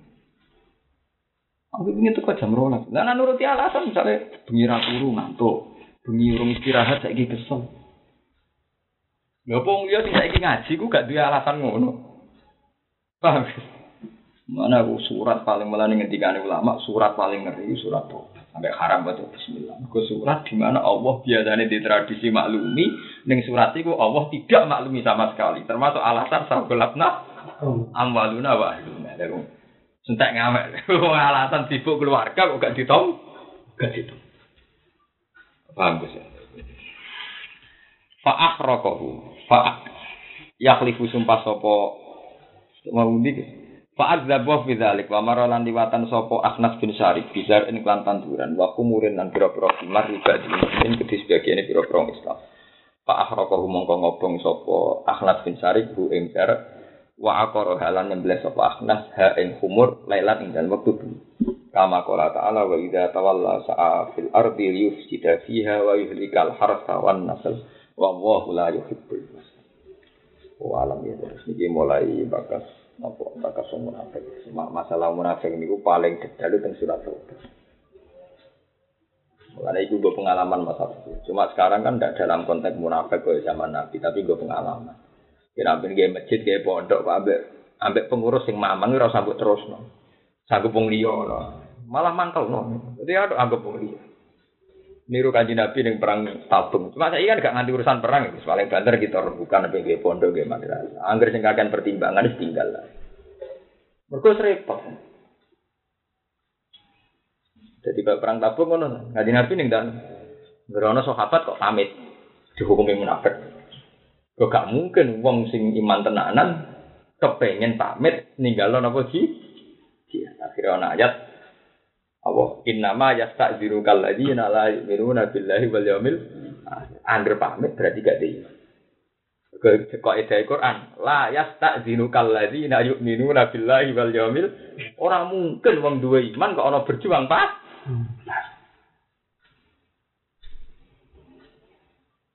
Aku ingin tuh jam rolas. Lah nuruti alasan misalnya bengi ra turu ngantuk, bengi urung istirahat saiki kesel. Opo liya sing saiki ngaji ku gak duwe alasan ngono. Paham? Mana aku surat paling melani ngendikane ulama, surat paling ngeri surat tuh sampai haram baca bismillah. Ku surat di mana Allah biasanya di tradisi maklumi, ning surat itu Allah tidak maklumi sama sekali. Termasuk alasan sagolatna amwaluna wa ahluna. Sentek ngamek. Wong alasan sibuk keluarga kok gak ditom? Gak ditom. Paham Gus ya? fa akhraqahu fa yakhlifu sumpah sapa mau ndi fa adzaba fi dzalik wa maralan liwatan sapa Akhnas bin Syarif bizar ing lan tanduran wa kumurin lan pira-pira kimar riba ing kedhi sebagiane pira-pira Islam fa akhraqahu mongko ngobong sapa Akhnas bin Syarif bu ing jar wa aqara halan nyembelih sapa Akhnas ha ing humur lailan ing dalem wektu kama qala ta'ala wa idza tawalla sa'a fil ardi liyufsida fiha wa yuhlikal harsa wan nasl wallahu la yuhibbul wa alam ya terus niki mulai bakas apa bakas munafik. Masalah munafik niku paling detail teng surat Taubah Mulai itu gue pengalaman masa itu. Cuma sekarang kan tidak dalam konteks munafik ke zaman Nabi, tapi gue pengalaman. Kira pun gaya masjid, gaya pondok, ambek ambek pengurus yang mamang ora sambut terus no. Sanggup wong liya no. Malah mangkel no. Jadi ada anggap wong liya. Niru kanji Nabi yang perang tabung. Cuma saya kan gak nganti urusan perang itu. Paling banter kita bukan nabi gaya pondok gaya madrasah. Angger sing kakean pertimbangan tinggal lah. Mergo repot. Jadi kalau perang tabung ngono, ngaji Nabi ning dan Gerono sahabat kok pamit dihukumi munafik. Kok gak mungkin wong sing iman tenanan kepengen pamit ninggalno napa ji? Dia akhirnya ana ayat Allah innama yastaziru kalladzina la yu'minuna billahi wal yaumil akhir. pamit berarti gak dhewe. Kok ide Quran, la yastazinu kalladzina yu'minuna billahi wal yaumil ora mungkin wong duwe iman kok ana berjuang pas.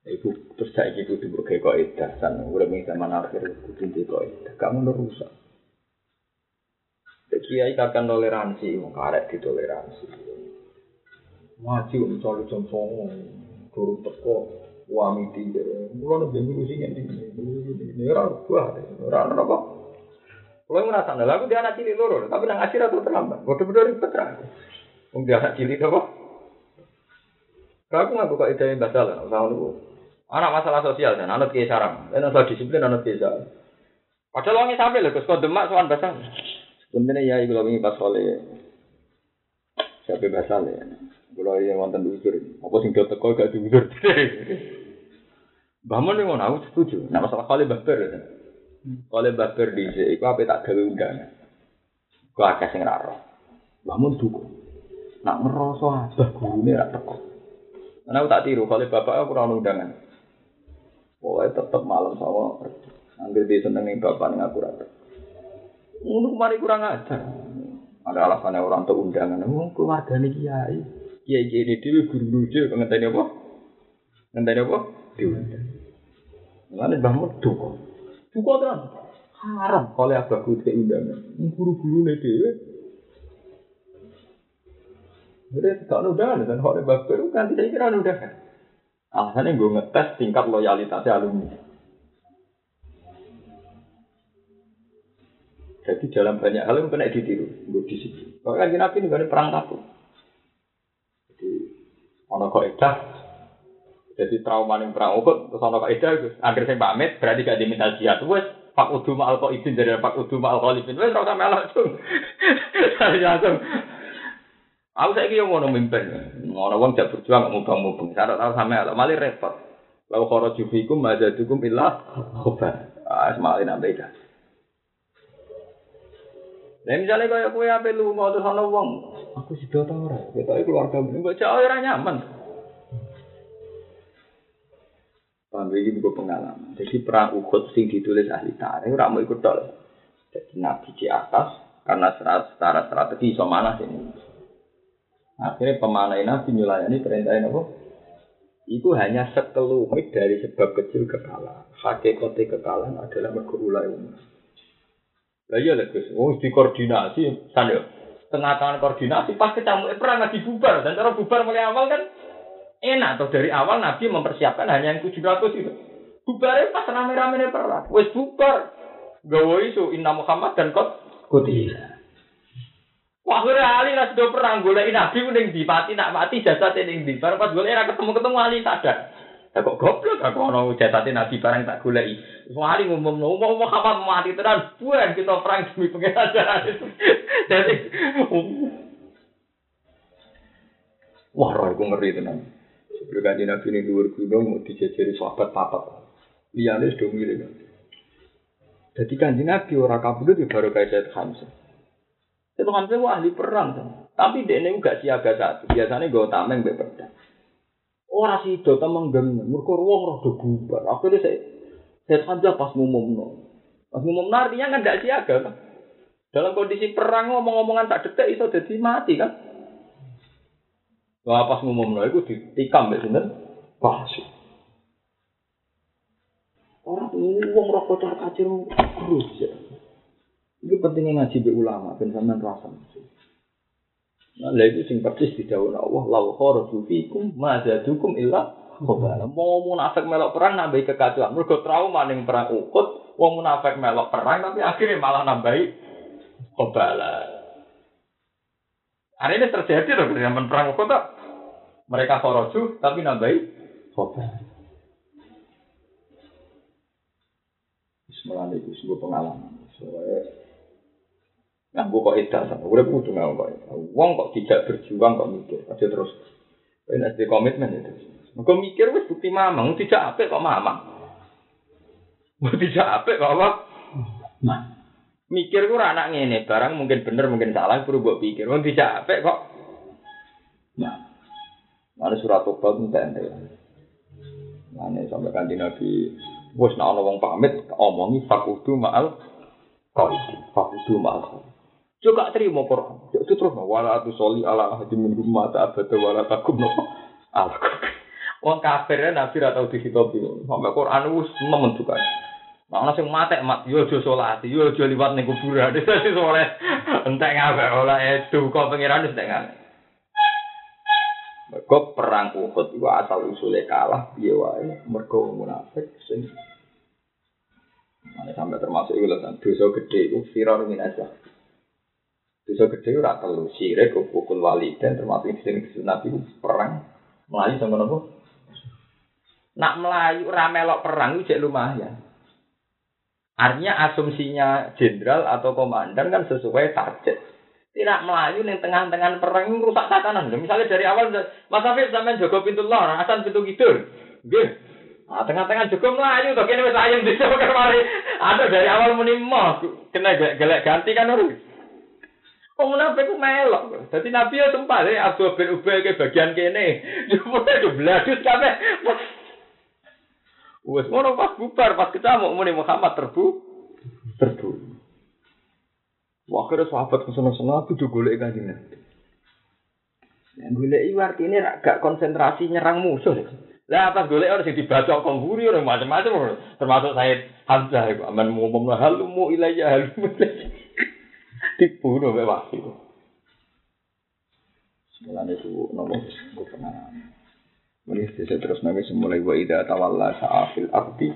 Ibu terus saya ibu tuh kok itu, san udah nih zaman akhir kudu di kok itu, kamu rusak. Kiai akan toleransi, mau karek di toleransi. Wajib mencari contoh, guru teko, wami tiga, mulai nabi minggu sih ini, ini orang tua, orang apa? Kalau yang merasa, nah aku dia anak cilik loro, tapi nang akhir atau terlambat, bodoh-bodoh ribet lah. Dia anak cilik apa? Aku nggak buka ide yang batal, itu. Anak masalah sosial dan anak kiai sarang. Dan anak disiplin anak kiai sarang. Padahal sampe lho, Gus, kesukaan demak, kesukaan basah. Sebenarnya ya, iku lagi pas oleh Sampai basah ya. Kalau yang mantan diusir, apa sih kita kau gak diusir? Bahman yang mau nahu setuju. Nah masalah kali baper, kali baper di sini, kau apa tak kau undang? Kau agak sih ngaro. Bahman tuh, nak merosot, bah guru ini rata kok. Aku tak tiru, kali bapak aku kurang undangan. Pokoknya tetap malam sama Ambil dia seneng nih bapak nih aku rata. Untuk kemarin kurang ajar. Ada alasannya orang tuh undangan. Oh, keluarga nih kiai. Kiai kiai ini dia guru lucu. Ngenteni apa? Ngenteni apa? Diundang. Lalu bangun duko. Duko terus. Haram. Kalau abah kayak undangan. Guru-guru nih dia. Jadi tak undangan dan kalau itu kan tidak kira undangan. Alasannya gue ngetes tingkat loyalitasnya alumni. Jadi dalam banyak hal yang kena ditiru, gue di situ. Kalau kan Nabi ini perang tabu. Jadi ono edah, jadi trauma yang perang ukut, terus ono kok edah, akhir saya pamit, berarti gak diminta jihad. Wes, Pak Udu Ma'al kok izin dari Pak Udu Ma'al Khalifin. Wes, rasa melak tuh. Langsung, Aku saya kira mau mimpin, mau wong jak berjuang mau bang mubeng. Saya tahu sama ya, malah repot. Lalu kalau jufikum aja cukup ilah khobar. Ah, semakin apa itu? Nah, misalnya kayak kue apa lu mau tuh sana uang, aku sudah tahu lah. Kita keluarga, nggak jauh orang nyaman. Paham ini buku pengalaman. Jadi perang Uhud sing ditulis ahli tarikh, orang mau ikut dol. Jadi nabi di atas karena secara strategi so mana sini. Akhirnya pemanai Nabi nyulayani perintah apa? Itu hanya sekelumit dari sebab kecil kekalahan. Hakikatnya kekalahan adalah mergulai umat. Lah iya Gus, oh dikoordinasi, sana tengah tangan koordinasi pas kecamuk perang lagi bubar dan cara bubar mulai awal kan enak atau dari awal Nabi mempersiapkan hanya yang 700 itu. Bubarnya pas rame-rame perang, wes bubar. Gawe isu Inna Muhammad dan kot kutila. Wah, gue ali lah sudah perang golek nabi ning di mati nak mati jasad ning di. Barang pas golek ra ketemu ketemu ali sadar. Ya kok goblok aku ono jasad nabi barang tak goleki. Wah, ali ngomong ngomong Muhammad mati tenan. Buan kita perang demi pengenalan itu. Jadi Wah, roh aku ngeri tenan. Sebelum kanji Nabi ini luar gunung mau dijajari sahabat papat. Liane sudah milih. Jadi kanji Nabi orang kabudut ya baru kayak Hamzah. Said Hamzah itu ahli perang. Kan? Tapi dia ini gak siaga satu. Biasanya gue tameng be pedang. Orang sih itu temeng geng. Mereka ruang roh bubar. Akhirnya saya Said Hamzah pas ngumum Pas ngumum artinya kan gak siaga kan. Dalam kondisi perang ngomong-ngomongan tak detek itu jadi mati kan. Wah pas ngumum itu ditikam ya sinten? Palsu. Orang uang rokok cara kacir terus ya. Itu pentingnya ngaji be ulama ben sampean rasa. Nah, lha iku sing persis didhawuhna Allah, "Lau kharaju fikum ma zadukum illa khabala." Mau munafik melok perang nambahi kekacauan. Mergo trauma ning perang Uhud, wong munafik melok perang tapi akhirnya malah nambahi khabala. Hari ini terjadi loh zaman perang Uhud mereka kharaju tapi nambahi khabala. Bismillah itu sebuah pengalaman. Nah, gue kok edan sama, gue kudu nggak kok. Uang kok tidak berjuang kok mikir, aja terus. Ini ada komitmen itu. Gue mikir wes bukti mamang, tidak apa kok mamang. Tidak apa kok apa. Nah, mikir gue anak ini barang mungkin bener mungkin salah, perlu gue pikir. Gue tidak apa kok. Nah, mana surat tobat minta ente. Mana sampai kanji nabi, bos nak wong pamit, omongi fakudu maal kau fakudu maal kau. Juga terima Quran. Itu terus wala tu soli ala ahadi min rumah ta abada wala takum no ala Wong kafir nabi ra tau dihitopi. Sampai Quran wis nemen juga. Nah, sing mate mat yo aja salat, yo aja liwat ning kuburan. Dadi soleh entek ngawe ora edu kok pengiran wis entek ngawe. Mergo perang Uhud iku asal usule kalah piye wae mergo munafik sing Mana sampai termasuk itu lah, dosa gede itu viral minasa. Dosa gede ora telu sirik pukul wali dan termasuk sing Nabi perang melayu sama nopo. Nak melayu ora melok perang itu lumayan. Artinya asumsinya jenderal atau komandan kan sesuai target. Tidak melayu nih tengah-tengah perang ini rusak tatanan. Misalnya dari awal Mas Afif sampai jaga pintu luar, asan pintu kidul. Nggih. Nah, tengah-tengah juga melayu toh kene wis ayem kemari. Ada dari awal muni kena gelek ganti kan harus. Wong munafik ku melok. Dadi Nabi ya sempat ya Abu bin Ubay ke bagian kene. Jupute itu bladus kabeh. Wes ngono pas bubar pas ketemu muni Muhammad terbu terbu. Wah, akhirnya sahabat ke sana-sana aku juga golek kanjeng Nabi. Yang golek itu artinya gak konsentrasi nyerang musuh. Lah pas golek orang sing dibaca kongguri orang macam-macam termasuk saya Hamzah iku aman ngomong halumu ilayya halumu dibunuh oleh wahyu. Semuanya itu gue pernah. Ini bisa terus nabi semulai wa ida tawalla sa'afil abdi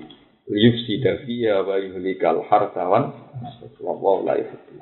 yufsida fiya wa yuhlikal hartawan. Wallahu la yuhibbu